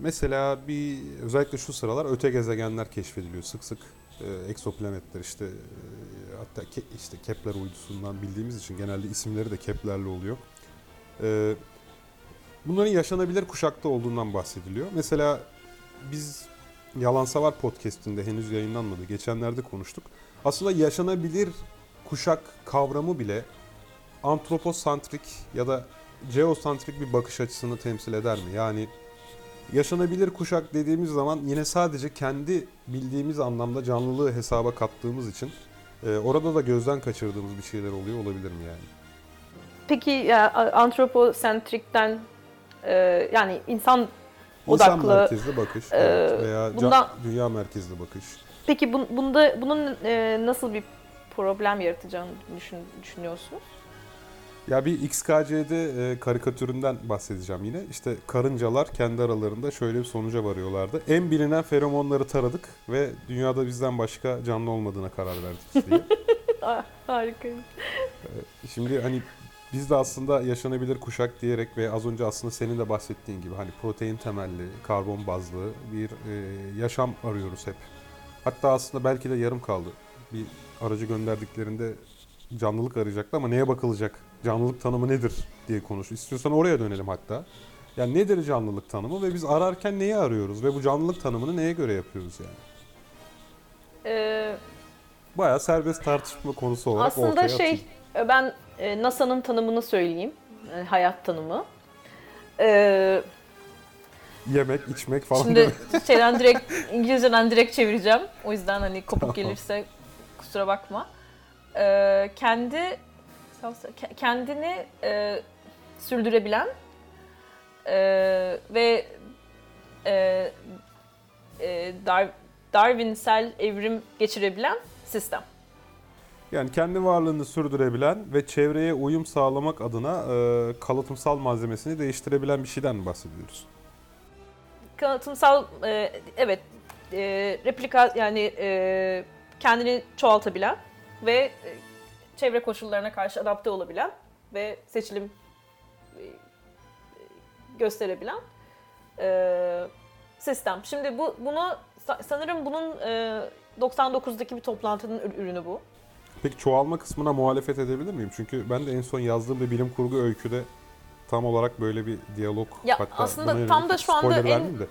Mesela bir özellikle şu sıralar öte gezegenler keşfediliyor sık sık. E, eksoplanetler işte e, hatta ke, işte Kepler uydusundan bildiğimiz için genelde isimleri de Kepler'li oluyor. E, bunların yaşanabilir kuşakta olduğundan bahsediliyor. Mesela biz Yalansa Var podcast'inde henüz yayınlanmadı. Geçenlerde konuştuk. Aslında yaşanabilir kuşak kavramı bile antroposantrik ya da geosantrik bir bakış açısını temsil eder mi? Yani yaşanabilir kuşak dediğimiz zaman yine sadece kendi bildiğimiz anlamda canlılığı hesaba kattığımız için e, orada da gözden kaçırdığımız bir şeyler oluyor olabilir mi yani? Peki ya antroposentrikten e, yani insan İnsan Odaklı, merkezli bakış e, evet, veya bundan- dünya merkezli bakış. Peki bun- bunda bunun e, nasıl bir problem yaratacağını düşün, düşünüyorsunuz? Ya bir XKC'de e, karikatüründen bahsedeceğim yine. İşte karıncalar kendi aralarında şöyle bir sonuca varıyorlardı. En bilinen feromonları taradık ve dünyada bizden başka canlı olmadığına karar verdik diye. Ah, harika. Şimdi hani biz de aslında yaşanabilir kuşak diyerek ve az önce aslında senin de bahsettiğin gibi hani protein temelli, karbon bazlı bir e, yaşam arıyoruz hep. Hatta aslında belki de yarım kaldı. Bir aracı gönderdiklerinde canlılık arayacaktı ama neye bakılacak? Canlılık tanımı nedir diye konuş. İstiyorsan oraya dönelim hatta. Yani nedir canlılık tanımı ve biz ararken neyi arıyoruz ve bu canlılık tanımını neye göre yapıyoruz yani? Ee, Bayağı serbest tartışma konusu olarak aslında ortaya şey atayım. ben e, NASA'nın tanımını söyleyeyim. E, hayat tanımı. Ee, Yemek, içmek falan. Şimdi şeyden direkt İngilizceden direkt çevireceğim. O yüzden hani kopuk Tamam. gelirse kusura bakma. Ee, kendi ke- kendini e, sürdürebilen e, ve e, e, Dar- Darwinsel evrim geçirebilen sistem. Yani kendi varlığını sürdürebilen ve çevreye uyum sağlamak adına e, kalıtımsal malzemesini değiştirebilen bir şeyden bahsediyoruz? Kanıtımsal e, evet e, replika yani e, kendini çoğaltabilen ve e, çevre koşullarına karşı adapte olabilen ve seçilim e, gösterebilen e, sistem. Şimdi bu bunu sa- sanırım bunun e, 99'daki bir toplantının ür- ürünü bu. Peki çoğalma kısmına muhalefet edebilir miyim? Çünkü ben de en son yazdığım bir bilim kurgu öyküde tam olarak böyle bir diyalog Ya hatta aslında tam da şu anda en- de.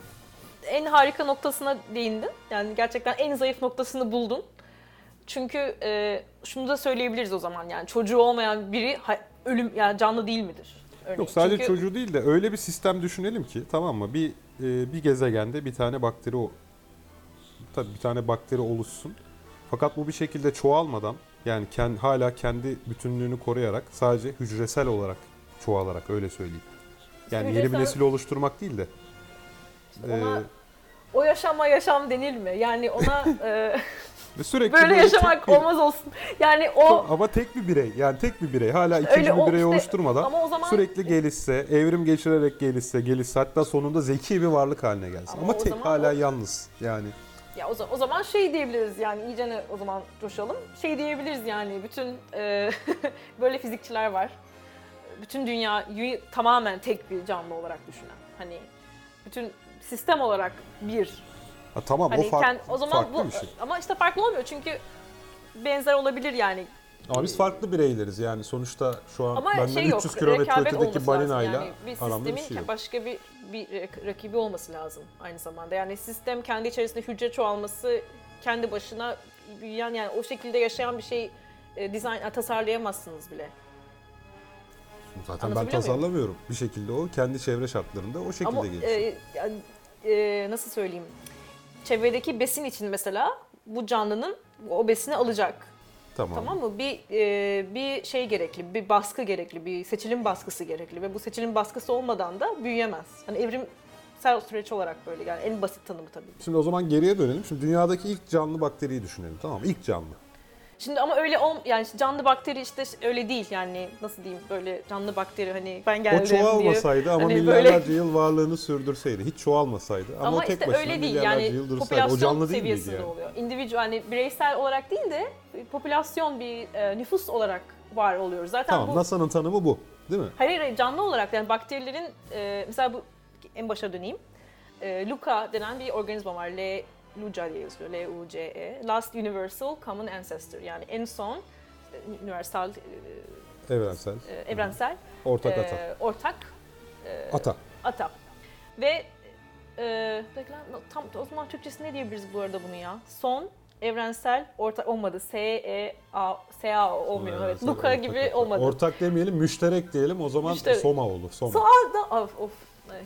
en harika noktasına değindin. Yani gerçekten en zayıf noktasını buldun. Çünkü e, şunu da söyleyebiliriz o zaman yani çocuğu olmayan biri ha- ölüm yani canlı değil midir? Örneğin. Yok sadece Çünkü- çocuğu değil de öyle bir sistem düşünelim ki tamam mı? Bir e, bir gezegende bir tane bakteri o tabii bir tane bakteri oluşsun. Fakat bu bir şekilde çoğalmadan yani kend, hala kendi bütünlüğünü koruyarak sadece hücresel olarak çoğalarak öyle söyleyeyim. Yani yeni bir Hücresel- nesil oluşturmak değil de. Ona e, o yaşama yaşam denir mi? Yani ona e, ve sürekli böyle tek yaşamak bir- olmaz olsun. Yani o Ama tek bir birey yani tek bir birey hala ikinci Öyle bir birey işte- oluşturmadan ama o zaman sürekli gelişse, evrim geçirerek gelişse, gelişse hatta sonunda zeki bir varlık haline gelsin. Ama Ama, tek hala o- yalnız yani. ya o zaman, o zaman şey diyebiliriz yani iyicene o zaman coşalım. Şey diyebiliriz yani bütün e, böyle fizikçiler var. Bütün dünyayı tamamen tek bir canlı olarak düşünen. Hani bütün sistem olarak bir Ha, tamam Hani o fark, kend- o zaman farklı bu bir şey. ama işte farklı olmuyor çünkü benzer olabilir yani. Ama biz farklı bireyleriz yani sonuçta şu an Ama benden şey 300 yok. kilometre ötedeki balinayla. Yani bir aramda bir sistemin şey yok. başka bir bir rak- rakibi olması lazım aynı zamanda. Yani sistem kendi içerisinde hücre çoğalması kendi başına büyüyen yani o şekilde yaşayan bir şey e, dizayn tasarlayamazsınız bile. Zaten ben Anlatabiliyor muyum? tasarlamıyorum. Bir şekilde o kendi çevre şartlarında o şekilde Ama gelişiyor. e, e, nasıl söyleyeyim? Çevredeki besin için mesela bu canlının o besini alacak. tamam. Tamam mı? Bir e, bir şey gerekli, bir baskı gerekli, bir seçilim baskısı gerekli ve bu seçilim baskısı olmadan da büyüyemez. Hani evrimsel süreç olarak böyle yani en basit tanımı tabii. Şimdi o zaman geriye dönelim. Şimdi dünyadaki ilk canlı bakteriyi düşünelim tamam mı? İlk canlı. Şimdi ama öyle ol yani canlı bakteri işte öyle değil yani nasıl diyeyim böyle canlı bakteri hani ben geldim o çoğalmasaydı ama hani milyarlarca yıl varlığını sürdürseydi. Hiç çoğalmasaydı ama, Ama o tek işte başına öyle değil milyarlarca yani yıl dursaydı. popülasyon O canlı değil miydi seviyesinde yani? oluyor. Individual hani bireysel olarak değil de popülasyon bir e, nüfus olarak var oluyoruz. Zaten Tamam bu NASA'nın tanımı bu değil mi? Hayır hayır canlı olarak yani bakterilerin e, mesela bu en başa döneyim. E, Luca denen bir organizma var. L Luca diye yazıyor. L-U-C-E. Last Universal Common Ancestor. Yani en son işte, universal, e, Evrensel. e, evrensel, Ortak e, ata. ortak e, Ata. ata. Ve e, tam o zaman Türkçesi ne diyebiliriz bu arada bunu ya? Son evrensel ortak olmadı. S E A S A olmuyor. Evet. Evrensel, Luca ortak gibi olmadı. Ortak demeyelim, müşterek diyelim. O zaman Müşterek. Soma olur. Soma. Sonra da of, of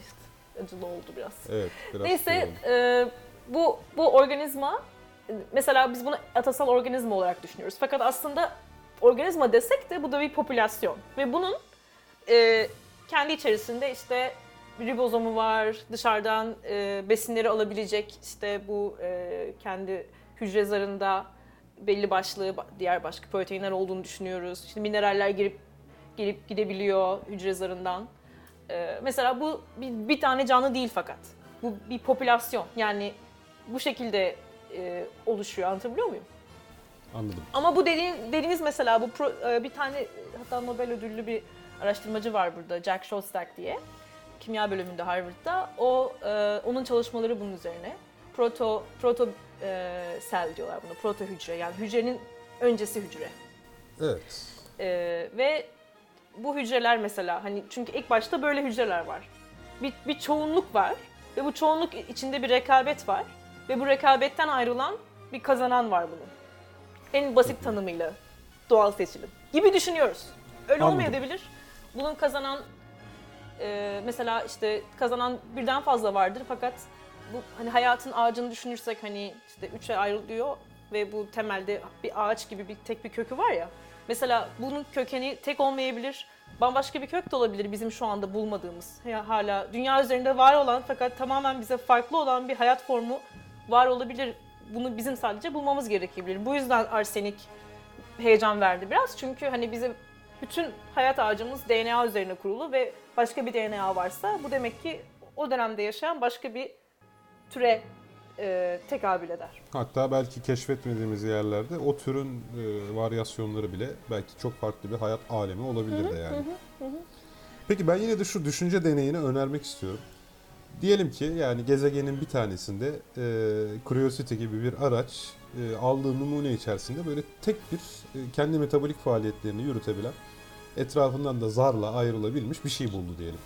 işte acılı oldu biraz. Evet, biraz şey Neyse oldu. e, bu bu organizma e, mesela biz bunu atasal organizma olarak düşünüyoruz. Fakat aslında organizma desek de bu da bir popülasyon ve bunun e, kendi içerisinde işte ribozomu var, dışarıdan e, besinleri alabilecek işte bu e, kendi hücre zarında belli başlı ba- diğer başka proteinler olduğunu düşünüyoruz. İşte mineraller girip gelip gidebiliyor hücre zarından. Ee, mesela bu bir, bir tane canlı değil fakat. Bu bir popülasyon. Yani bu şekilde e, oluşuyor. Anlatabiliyor muyum? Anladım. Ama bu dediğin, dediğiniz mesela bu pro- e, bir tane hatta Nobel ödüllü bir araştırmacı var burada Jack Szostak diye. Kimya bölümünde Harvard'da. O e, onun çalışmaları bunun üzerine. Proto proto e, sel diyorlar buna. Proto hücre. Yani hücrenin öncesi hücre. Evet. Ee, ve bu hücreler mesela hani çünkü ilk başta böyle hücreler var. Bir, bir çoğunluk var ve bu çoğunluk içinde bir rekabet var ve bu rekabetten ayrılan bir kazanan var bunun. En basit tanımıyla doğal seçilim gibi düşünüyoruz. Öyle Anladım. olmayabilir. Bunun kazanan e, mesela işte kazanan birden fazla vardır fakat bu hani hayatın ağacını düşünürsek hani işte üçe ayrılıyor ve bu temelde bir ağaç gibi bir tek bir kökü var ya. Mesela bunun kökeni tek olmayabilir. Bambaşka bir kök de olabilir bizim şu anda bulmadığımız. Ya hala dünya üzerinde var olan fakat tamamen bize farklı olan bir hayat formu var olabilir. Bunu bizim sadece bulmamız gerekebilir. Bu yüzden arsenik heyecan verdi biraz. Çünkü hani bize bütün hayat ağacımız DNA üzerine kurulu ve başka bir DNA varsa bu demek ki o dönemde yaşayan başka bir türe e, tekabül eder. Hatta belki keşfetmediğimiz yerlerde o türün e, varyasyonları bile belki çok farklı bir hayat alemi olabilir de yani. Peki ben yine de şu düşünce deneyini önermek istiyorum. Diyelim ki yani gezegenin bir tanesinde e, Curiosity gibi bir araç e, aldığı numune içerisinde böyle tek bir e, kendi metabolik faaliyetlerini yürütebilen etrafından da zarla ayrılabilmiş bir şey buldu diyelim.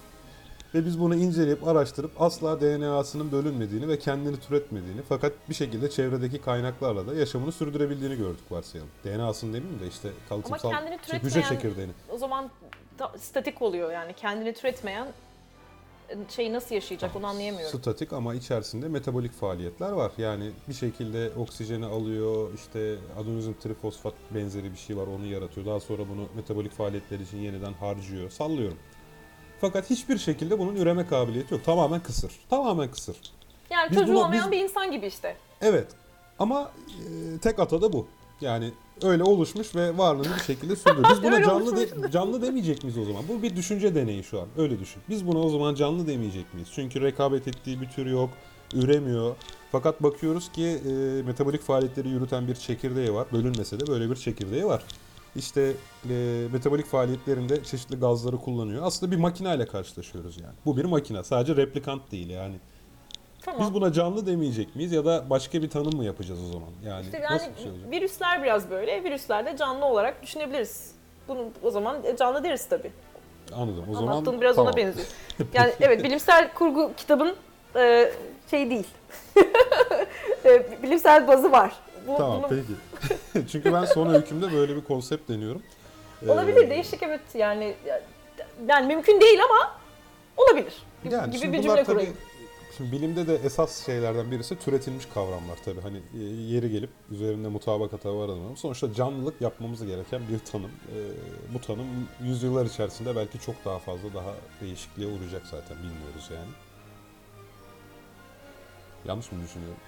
Ve biz bunu inceleyip araştırıp asla DNA'sının bölünmediğini ve kendini türetmediğini fakat bir şekilde çevredeki kaynaklarla da yaşamını sürdürebildiğini gördük varsayalım. DNA'sını demeyeyim de işte kalıtsal şey, hücre çekirdeğini. O zaman da- statik oluyor yani kendini türetmeyen şey nasıl yaşayacak onu anlayamıyorum. Statik ama içerisinde metabolik faaliyetler var. Yani bir şekilde oksijeni alıyor, işte adenozin trifosfat benzeri bir şey var onu yaratıyor. Daha sonra bunu metabolik faaliyetler için yeniden harcıyor. Sallıyorum. Fakat hiçbir şekilde bunun üreme kabiliyeti yok. Tamamen kısır. Tamamen kısır. Yani Biz çocuğu buna- olmayan biz- bir insan gibi işte. Evet. Ama e, tek ata da bu. Yani öyle oluşmuş ve varlığını bir şekilde sürdürüyor. Biz buna canlı de- canlı demeyecek miyiz o zaman? Bu bir düşünce deneyi şu an. Öyle düşün. Biz buna o zaman canlı demeyecek miyiz? Çünkü rekabet ettiği bir tür yok, üremiyor. Fakat bakıyoruz ki e, metabolik faaliyetleri yürüten bir çekirdeği var. Bölünmese de böyle bir çekirdeği var. İşte e, metabolik faaliyetlerinde çeşitli gazları kullanıyor. Aslında bir makineyle karşılaşıyoruz yani. Bu bir makine. Sadece replikant değil yani. Tamam. Biz buna canlı demeyecek miyiz ya da başka bir tanım mı yapacağız o zaman? Yani, İşte yani nasıl bir şey olacak? virüsler biraz böyle. Virüsler de canlı olarak düşünebiliriz. Bunu o zaman canlı deriz tabii. Anladım. O zaman Anlattığım biraz tamam. ona benziyor. Yani evet bilimsel kurgu kitabın e, şey değil. E, bilimsel bazı var. Bu, Tamam bunu- peki. Çünkü ben son öykümde böyle bir konsept deniyorum. Ee, Olabilir değişik evet yani yani mümkün değil ama olabilir gibi, Yani gibi bir cümle tabii- kurayım. Şimdi bilimde de esas şeylerden birisi türetilmiş kavramlar tabii. Hani e, yeri gelip üzerinde mutabakata varamam. Sonuçta canlılık yapmamız gereken bir tanım. Ee, bu tanım yüzyıllar içerisinde belki çok daha fazla daha değişikliğe uğrayacak zaten bilmiyoruz yani. Yanlış mı düşünüyorum?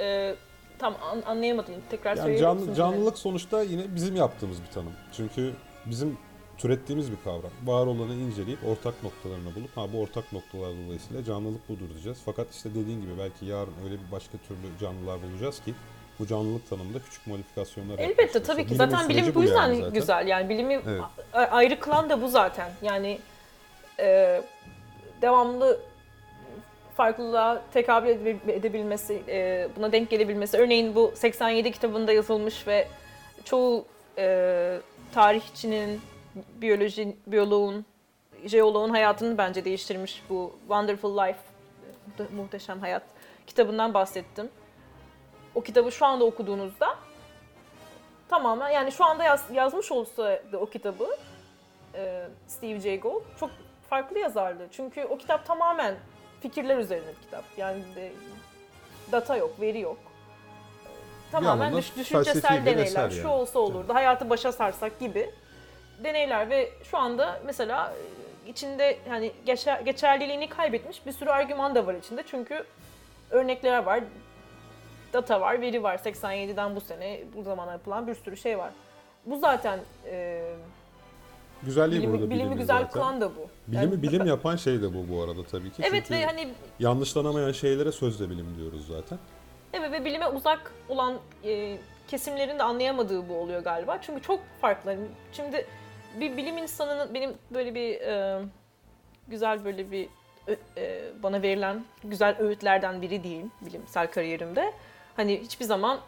E, tam an- anlayamadım tekrar Yani söyleyebilir misin? canlılık sonuçta yine bizim yaptığımız bir tanım. Çünkü bizim türettiğimiz bir kavram. Var olanı inceleyip ortak noktalarını bulup ha bu ortak noktalar dolayısıyla canlılık budur diyeceğiz. Fakat işte dediğin gibi belki yarın öyle bir başka türlü canlılar bulacağız ki bu canlılık tanımında küçük modifikasyonlar Elbette tabii ki. istiyoruz. Zaten Bilimin bilim bu yüzden yani zaten. güzel. Yani bilimi Evet. ayrı kılan da bu zaten. Yani e, devamlı farklılığa tekabül edebil- edebilmesi, e, buna denk gelebilmesi. Örneğin bu 87 kitabında yazılmış ve çoğu e, tarihçinin, biyoloji, biyoloğun, jeoloğun hayatını bence değiştirmiş bu Wonderful Life, Muhte- Muhteşem Hayat kitabından bahsettim. O kitabı şu anda okuduğunuzda tamamen yani şu anda yaz- yazmış olsa o kitabı e, Steve Jay Gould çok farklı yazardı. Çünkü o kitap tamamen fikirler üzerine bir kitap. Yani de, data yok, veri yok. Tamamen düş, düşüncesel deneyler. eser Şu yani. olsa olurdu, hayatı başa sarsak gibi deneyler ve şu anda mesela e, içinde yani geçer, geçerliliğini kaybetmiş bir sürü argüman da var içinde. Çünkü örnekler var, data var, veri var. 87'den bu sene bu zamana yapılan bir sürü şey var. Bu zaten e, Güzelliği bilimi, burada bilimi güzel zaten. kılan da bu. Bilimi Yani- bilim yapan şey de bu bu arada tabii ki. Evet Çünkü ve hani yanlışlanamayan şeylere sözle bilim diyoruz zaten. evet ve bilime uzak olan e, kesimlerin de anlayamadığı bu oluyor galiba. Çünkü çok farklı. Hani Şimdi bir bilim insanının benim böyle bir e, güzel böyle bir e, bana verilen güzel öğütlerden biri diyeyim bilimsel kariyerimde. Hani hiçbir zaman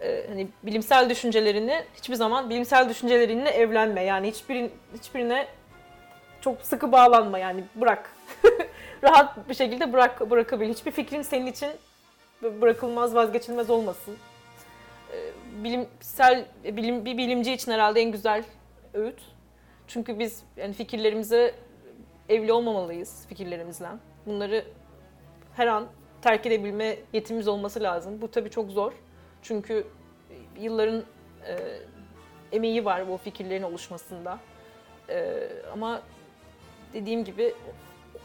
e, hani bilimsel düşüncelerini hiçbir zaman bilimsel düşüncelerinle evlenme. Yani hiçbirin hiçbirine çok sıkı bağlanma yani bırak. Rahat bir şekilde bırak bırakabil. Hiçbir fikrin senin için bırakılmaz, vazgeçilmez olmasın. Ee, Bilimsel bilim bir bilimci için herhalde en güzel öğüt. Çünkü biz yani fikirlerimize evli olmamalıyız fikirlerimizle. Bunları her an terk edebilme yetimiz olması lazım. Bu tabii çok zor. Çünkü yılların e, emeği var bu fikirlerin oluşmasında. E, ama dediğim gibi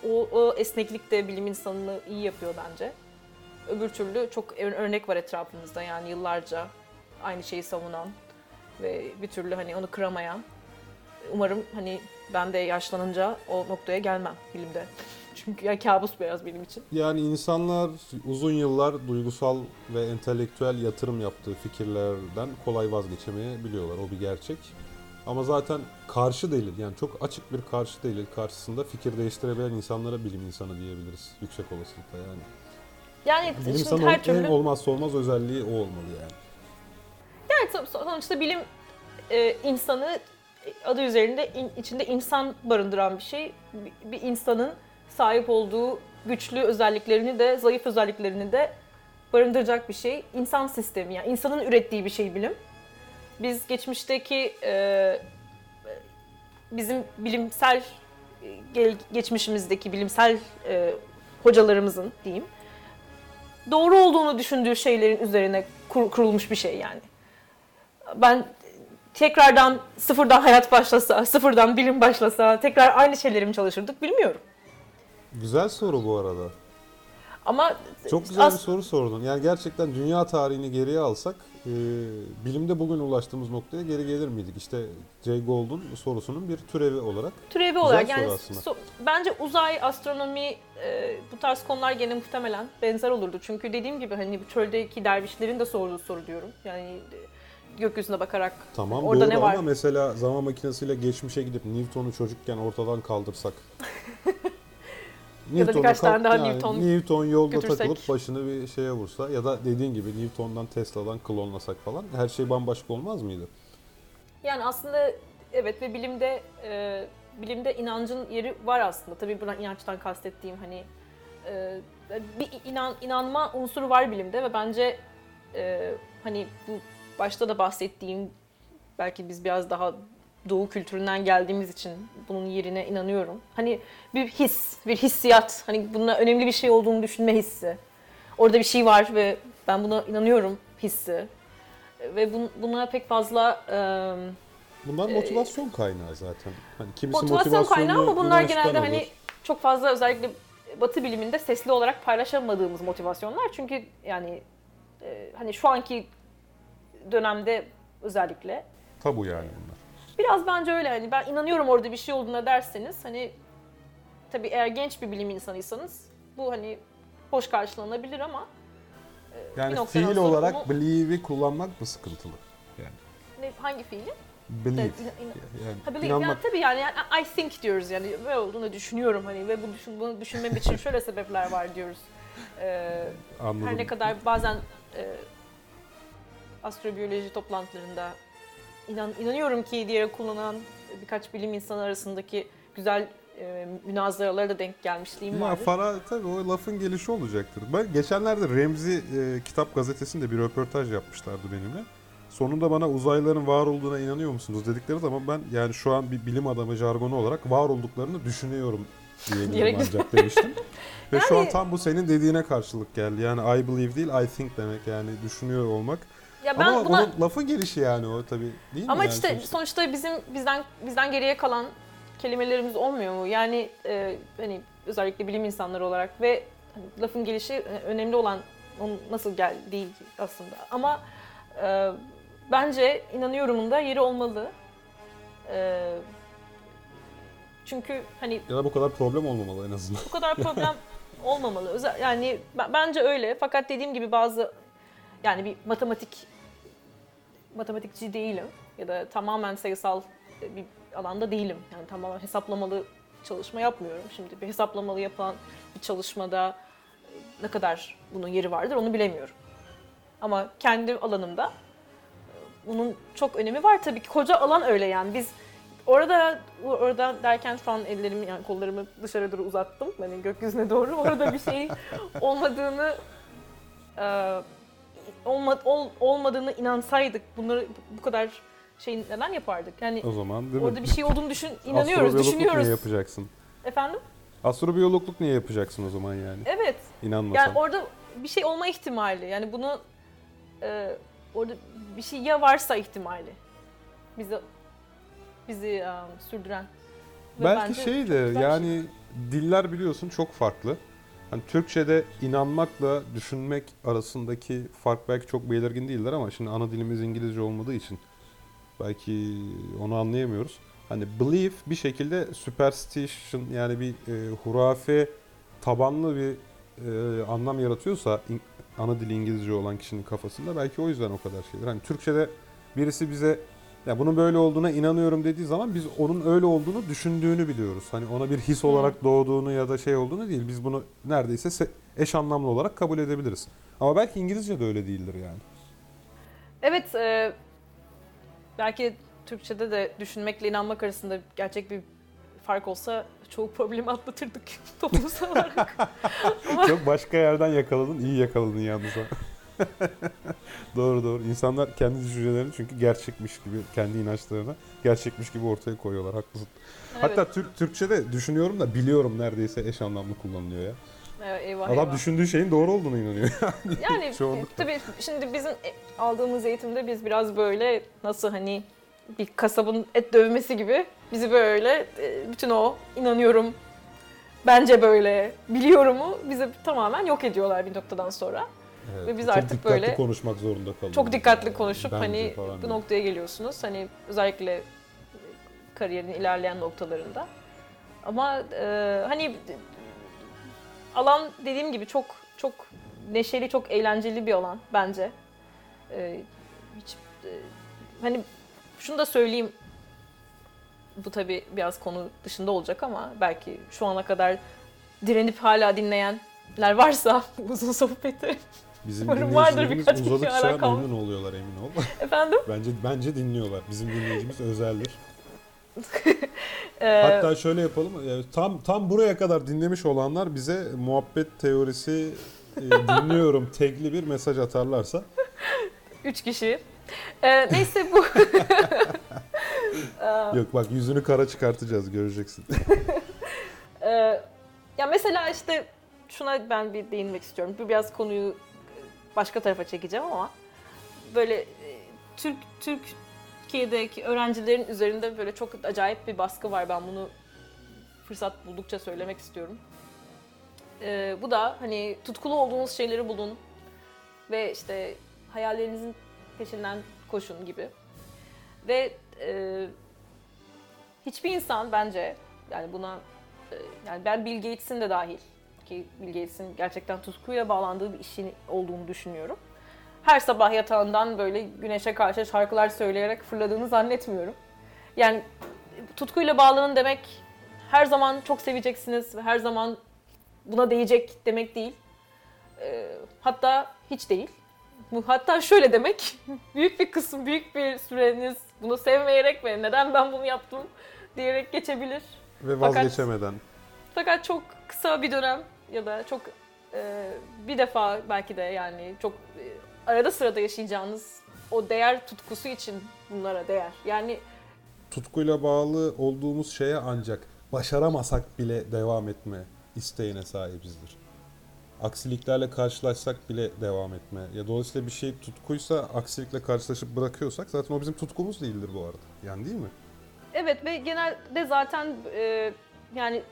o, o esneklik de bilim insanını iyi yapıyor bence. Öbür türlü çok ör- örnek var etrafımızda yani yıllarca aynı şeyi savunan ve bir türlü hani onu kıramayan. Umarım hani ben de yaşlanınca o noktaya gelmem bilimde. Çünkü ya kabus biraz benim için. Yani insanlar uzun yıllar duygusal ve entelektüel yatırım yaptığı fikirlerden kolay vazgeçemeyebiliyorlar. O bir gerçek. Ama zaten karşı delil yani çok açık bir karşı delil karşısında fikir değiştirebilen insanlara bilim insanı diyebiliriz yüksek olasılıkla yani. Yani Bilim insanı her en türlü olmazsa olmaz özelliği o olmalı yani. Yani sonuçta bilim e, insanı adı üzerinde in- içinde insan barındıran bir şey. Bir, bir insanın sahip olduğu güçlü özelliklerini de zayıf özelliklerini de barındıracak bir şey. İnsan sistemi yani insanın ürettiği bir şey bilim. Biz geçmişteki e, bizim bilimsel e, geçmişimizdeki bilimsel e, hocalarımızın diyeyim doğru olduğunu düşündüğü şeylerin üzerine kur- kurulmuş bir şey yani ben tekrardan sıfırdan hayat başlasa, sıfırdan bilim başlasa, tekrar aynı şeyleri mi çalışırdık bilmiyorum. Güzel soru bu arada. Ama Çok güzel bir soru sordun. Yani gerçekten dünya tarihini geriye alsak e, bilimde bugün ulaştığımız noktaya geri gelir miydik? İşte Jay Gould'un sorusunun bir türevi olarak. türevi olarak yani so- bence uzay, astronomi e, bu tarz konular gene muhtemelen benzer olurdu. Çünkü dediğim gibi hani çöldeki dervişlerin de sorduğu soru diyorum. Yani gökyüzüne bakarak Tamam Orada doğru ne var? ama mesela zaman makinesiyle geçmişe gidip Newton'u çocukken ortadan kaldırsak. Ya da birkaç tane daha yani Newton Newton yolda götürsek. takılıp başını bir şeye vursa ya da dediğin gibi Newton'dan Tesla'dan klonlasak falan her şey bambaşka olmaz mıydı? Yani aslında evet ve bilimde e, bilimde inancın yeri var aslında. Tabii buradan inançtan kastettiğim hani e, bir inan inanma unsuru var bilimde ve bence e, hani bu başta da bahsettiğim belki biz biraz daha doğu kültüründen geldiğimiz için bunun yerine inanıyorum. Hani bir his, bir hissiyat. Hani bunun önemli bir şey olduğunu düşünme hissi. Orada bir şey var ve ben buna inanıyorum hissi. Ve bun- buna pek fazla e, Bunlar motivasyon kaynağı zaten. Hani kimisi motivasyon kaynağı ama bunlar genelde alır. hani çok fazla özellikle Batı biliminde sesli olarak paylaşamadığımız motivasyonlar. Çünkü yani e, hani şu anki dönemde özellikle tabu yani bunlar. biraz bence öyle hani ben inanıyorum orada bir şey olduğuna derseniz hani tabii eğer genç bir bilim insanıysanız bu hani hoş karşılanabilir ama Yani noktadan fiil sonra olarak bunu- believe'i kullanmak mı sıkıntılı? Yani ne, hangi fiili? believe. Evet, inan- inan- Yani inanmak. yani tabii yani, yani I think diyoruz yani böyle olduğunu düşünüyorum hani ve bu düşün, bunu düşünmem için şöyle sebepler var diyoruz. Ee, Anladım. her ne kadar bazen e, astrobiyoloji toplantılarında inan, inanıyorum ki diye kullanan birkaç bilim insanı arasındaki güzel e, münazaralara da denk gelmişliğim vardı. Fara tabii o lafın gelişi olacaktır. Ben geçenlerde Remzi e, Kitap Gazetesi'nde bir röportaj yapmışlardı benimle. Sonunda bana uzaylıların var olduğuna inanıyor musunuz dedikleri zaman ben yani şu an bir bilim adamı jargonu olarak var olduklarını düşünüyorum diyebilirim Diyerek- ancak demiştim. Ve şu an Yani- tam bu senin dediğine karşılık geldi. Yani I believe değil I think demek yani düşünüyor olmak. Ya ben Ama buna onun lafın gelişi yani o tabii değil mi? Ama yani işte sonuçta? sonuçta bizim bizden bizden geriye kalan kelimelerimiz olmuyor mu? Yani e, hani özellikle bilim insanları olarak ve hani lafın gelişi e, önemli olan onun nasıl gel değil aslında. Ama e, bence inanıyorumun da yeri olmalı. E, çünkü hani Ya da bu kadar problem olmamalı en azından. bu kadar problem olmamalı. Özel, yani ben- bence öyle. Fakat dediğim gibi bazı yani bir matematik matematikçi değilim ya da tamamen sayısal bir alanda değilim. Yani tamamen hesaplamalı çalışma yapmıyorum. Şimdi bir hesaplamalı yapılan bir çalışmada ne kadar bunun yeri vardır onu bilemiyorum. Ama kendi alanımda e, bunun çok önemi var tabii ki. Koca alan öyle yani. Biz orada orada derken şu an ellerimi yani kollarımı dışarı doğru uzattım. Hani gökyüzüne doğru. Orada bir şey olmadığını e, olma, ol- olmadığını inansaydık bunları bu kadar şey neden yapardık? Yani O zaman değil mi? orada bir şey olduğunu düşün inanıyoruz, düşünüyoruz. niye yapacaksın? Efendim? Astrobiyologluk niye yapacaksın o zaman yani? Evet. İnanmasan. Yani orada bir şey olma ihtimali. Yani bunu e, orada bir şey ya varsa ihtimali. Bizi bizi e, sürdüren. Ve Belki bence şey de bir yani diller biliyorsun çok farklı. Hani Türkçe'de inanmakla düşünmek arasındaki fark belki çok belirgin değiller ama şimdi ana dilimiz İngilizce olmadığı için belki onu anlayamıyoruz. Hani belief bir şekilde superstition yani bir e, hurafe tabanlı bir e, anlam yaratıyorsa in- ana dili İngilizce olan kişinin kafasında belki o yüzden o kadar şeydir. Hani Türkçe'de birisi bize ya bunun böyle olduğuna inanıyorum dediği zaman biz onun öyle olduğunu düşündüğünü biliyoruz. Hani ona bir his olarak doğduğunu ya da şey olduğunu değil. Biz bunu neredeyse se- eş anlamlı olarak kabul edebiliriz. Ama belki İngilizce de öyle değildir yani. Evet, e, belki Türkçe'de de düşünmekle inanmak arasında gerçek bir fark olsa çoğu problemi atlatırdık toplumsal olarak. Çok başka yerden yakaladın, iyi yakaladın yalnız. doğru doğru. İnsanlar kendi düşüncelerini çünkü gerçekmiş gibi, kendi inançlarını gerçekmiş gibi ortaya koyuyorlar. Haklısın. Evet. Hatta Türk Türkçe'de düşünüyorum da biliyorum neredeyse eş anlamlı kullanılıyor ya. Evet, eyvah Adam eyvah. düşündüğü şeyin doğru olduğunu inanıyor. Yani Çoğunlukla. tabii şimdi bizim e, aldığımız eğitimde biz biraz böyle nasıl hani bir kasabın et dövmesi gibi bizi böyle e, bütün o inanıyorum bence böyle biliyorumu bize tamamen yok ediyorlar bir noktadan sonra. Evet, Ve biz çok artık dikkatli böyle konuşmak zorunda kalıyoruz. Çok dikkatli konuşup Bence hani bu diyor. noktaya geliyorsunuz. Hani özellikle kariyerin ilerleyen noktalarında. Ama e, hani alan dediğim gibi çok çok neşeli, çok eğlenceli bir alan bence. E, hiç e, hani şunu da söyleyeyim. Bu tabii biraz konu dışında olacak ama belki şu ana kadar direnip hala dinleyenler varsa uzun sohbeti. Bizim Umarım vardır birkaç kişi uzadıkça hala kalmış. memnun oluyorlar emin ol. Efendim? bence bence dinliyorlar. Bizim dinleyicimiz özeldir. Ee, Hatta şöyle yapalım. e, Tam tam buraya kadar dinlemiş olanlar bize muhabbet teorisi e, dinliyorum tekli bir mesaj atarlarsa üç kişi. Ee, neyse bu. Ee, yok bak yüzünü kara çıkartacağız göreceksin. Ee, ya mesela işte şuna ben bir değinmek istiyorum. Bu biraz konuyu başka tarafa çekeceğim ama böyle e, Türk Türkiye'deki öğrencilerin üzerinde böyle çok acayip bir baskı var. Ben bunu fırsat buldukça söylemek istiyorum. Ee, bu da hani tutkulu olduğunuz şeyleri bulun ve işte hayallerinizin peşinden koşun gibi. Ve e, hiçbir insan bence yani buna e, yani ben Bill Gates'in de dahil ki Bill Gates'in gerçekten tutkuyla bağlandığı bir işin olduğunu düşünüyorum. Her sabah yatağından böyle güneşe karşı şarkılar söyleyerek fırladığını zannetmiyorum. Yani tutkuyla bağlanın demek her zaman çok seveceksiniz ve her zaman buna değecek demek değil. E, hatta hiç değil. Hatta şöyle demek, büyük bir kısım, büyük bir süreniz bunu sevmeyerek ve neden ben bunu yaptım diyerek geçebilir. Ve Fakat- vazgeçemeden. Fakat çok kısa bir dönem ya da çok e, bir defa belki de yani çok e, arada sırada yaşayacağınız o değer tutkusu için bunlara değer. Yani Tutkuyla bağlı olduğumuz şeye ancak başaramasak bile devam etme isteğine sahibizdir. Aksiliklerle karşılaşsak bile devam etme. Ya dolayısıyla bir şey tutkuysa aksilikle karşılaşıp bırakıyorsak zaten o bizim tutkumuz değildir bu arada. Yani değil mi? evet ve genelde zaten e, yani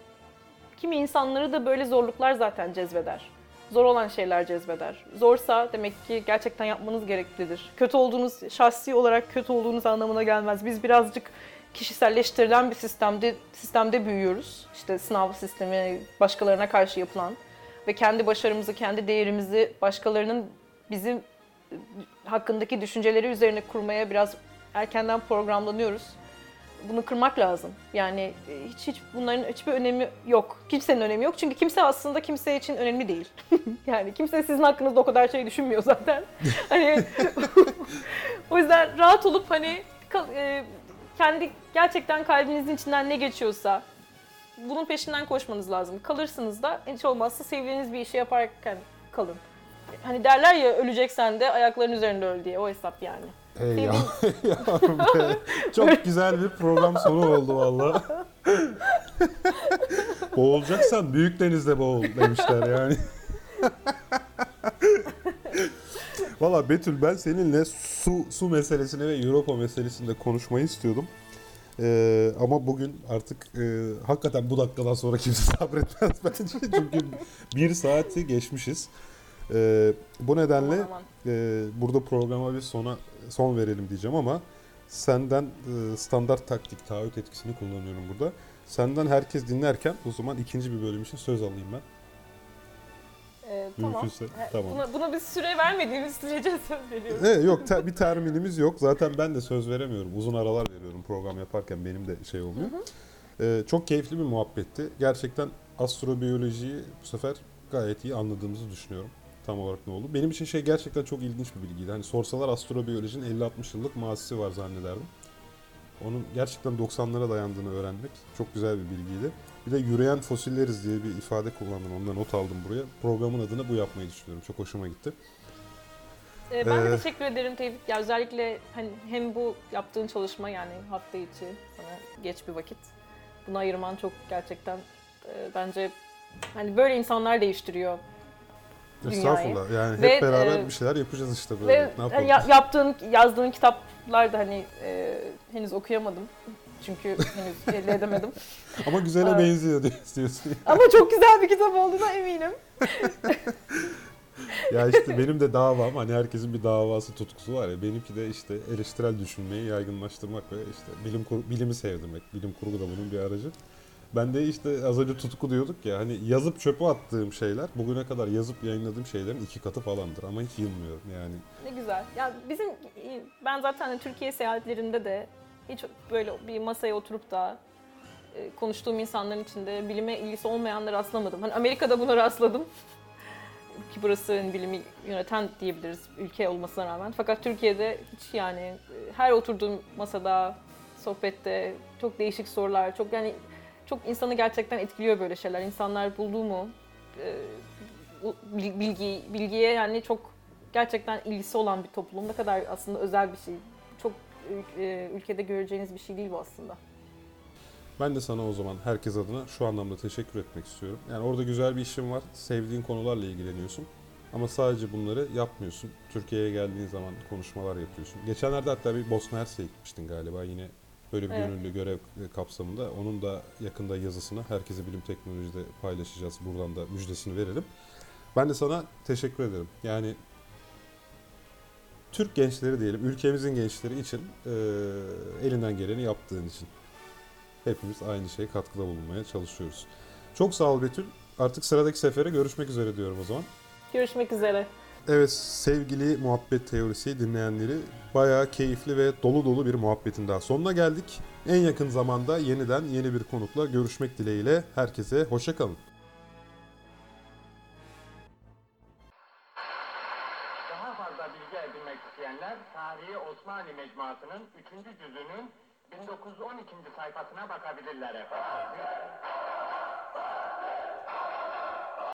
kimi insanları da böyle zorluklar zaten cezbeder. Zor olan şeyler cezbeder. Zorsa demek ki gerçekten yapmanız gereklidir. Kötü olduğunuz, şahsi olarak kötü olduğunuz anlamına gelmez. Biz birazcık kişiselleştirilen bir sistemde sistemde büyüyoruz. İşte sınav sistemi başkalarına karşı yapılan ve kendi başarımızı, kendi değerimizi başkalarının bizim hakkındaki düşünceleri üzerine kurmaya biraz erkenden programlanıyoruz. Bunu kırmak lazım. Yani e, hiç hiç bunların hiçbir önemi yok. Kimsenin önemi yok. Çünkü kimse aslında kimse için önemli değil. yani kimse sizin hakkınızda o kadar şey düşünmüyor zaten. hani o yüzden rahat olup hani e, kendi gerçekten kalbinizin içinden ne geçiyorsa bunun peşinden koşmanız lazım. Kalırsınız da hiç olmazsa sevdiğiniz bir işi yaparken kalın. Hani derler ya öleceksen de ayakların üzerinde öl diye o hesap yani. Hey ya. Yavrum be. Çok güzel bir program sonu oldu valla. Boğulacaksan büyük denizde boğul demişler yani. Valla Betül ben seninle su su meselesini ve Europa meselesinde konuşmayı istiyordum. Ee, ama bugün artık e, hakikaten bu dakikadan sonra kimse sabretmez bence. Çünkü bir saati geçmişiz. Ee, bu nedenle e, burada programa bir sona son verelim diyeceğim ama senden e, standart taktik taahhüt etkisini kullanıyorum burada. Senden herkes dinlerken o zaman ikinci bir bölüm için söz alayım ben. Ee, tamam. Mümkünse, tamam. Buna, buna bir süre vermediğimiz sürece söz veriyoruz. Evet, yok te- bir terminimiz yok. Zaten ben de söz veremiyorum. Uzun aralar veriyorum program yaparken benim de şey oluyor. Ee, çok keyifli bir muhabbetti. Gerçekten astrobiyolojiyi bu sefer gayet iyi anladığımızı düşünüyorum. Tam olarak ne oldu. Benim için şey gerçekten çok ilginç bir bilgiydi. Hani sorsalar astrobiyolojinin 50-60 yıllık mazisi var zannederdim. Onun gerçekten 90'lara dayandığını öğrenmek çok güzel bir bilgiydi. Bir de yürüyen fosilleriz diye bir ifade kullandım. Ondan not aldım buraya. Programın adını bu yapmayı düşünüyorum. Çok hoşuma gitti. Ee, ben de Ee, teşekkür ederim Tevfik. Ya özellikle hani hem bu yaptığın çalışma yani hafta içi sana geç bir vakit. Buna ayırman çok gerçekten e, bence hani böyle insanlar değiştiriyor. Dünyayı. Estağfurullah. Yani Ve, hep beraber e, bir şeyler yapacağız işte böyle. Ve ne yapalım? ya- yaptığın, yazdığın kitaplar da hani e, henüz okuyamadım. Çünkü henüz elde edemedim. Ama güzele benziyor diye istiyorsun. Ama çok güzel bir kitap olduğuna eminim. ya işte benim de davam hani herkesin bir davası tutkusu var ya benimki de işte eleştirel düşünmeyi yaygınlaştırmak ve işte bilim kur- bilimi sevdirmek. Bilim kurgu da bunun bir aracı. Ben de işte az önce tutku diyorduk ya hani yazıp çöpe attığım şeyler bugüne kadar yazıp yayınladığım şeylerin iki katı falandır ama hiç yılmıyorum yani. Ne güzel. Ya bizim ben zaten Türkiye seyahatlerinde de hiç böyle bir masaya oturup da e, konuştuğum insanların içinde bilime ilgisi olmayanlara rastlamadım. Hani Amerika'da buna rastladım. Ki burası hani bilimi yöneten diyebiliriz ülke olmasına rağmen. Fakat Türkiye'de hiç yani e, her oturduğum masada, sohbette çok değişik sorular, çok yani çok insanı gerçekten etkiliyor böyle şeyler. İnsanlar bulduğu mu e, bilgi bilgiye yani çok gerçekten ilgisi olan bir toplum. Ne kadar aslında özel bir şey. Çok e, ülkede göreceğiniz bir şey değil bu aslında. Ben de sana o zaman herkes adına şu anlamda teşekkür etmek istiyorum. Yani orada güzel bir işin var. Sevdiğin konularla ilgileniyorsun. Ama sadece bunları yapmıyorsun. Türkiye'ye geldiğin zaman konuşmalar yapıyorsun. Geçenlerde hatta bir Bosna Hersek'e gitmiştin galiba. Yine böyle bir Evet. gönüllü görev kapsamında. Onun da yakında yazısını herkese bilim teknolojide paylaşacağız. Buradan da müjdesini verelim. Ben de sana teşekkür ederim. Yani Türk gençleri diyelim, ülkemizin gençleri için eee, elinden geleni yaptığın için. Hepimiz aynı şeye katkıda bulunmaya çalışıyoruz. Çok sağ ol Betül. Artık sıradaki sefere görüşmek üzere diyorum o zaman. Görüşmek üzere. Evet sevgili muhabbet teorisi dinleyenleri bayağı keyifli ve dolu dolu bir muhabbetin daha sonuna geldik. En yakın zamanda yeniden yeni bir konukla görüşmek dileğiyle herkese hoşçakalın. Daha fazla bilgi edinmek isteyenler Tarihi Osmanlı Mecmuası'nın 3. cüzünün 1912. sayfasına bakabilirler efendim.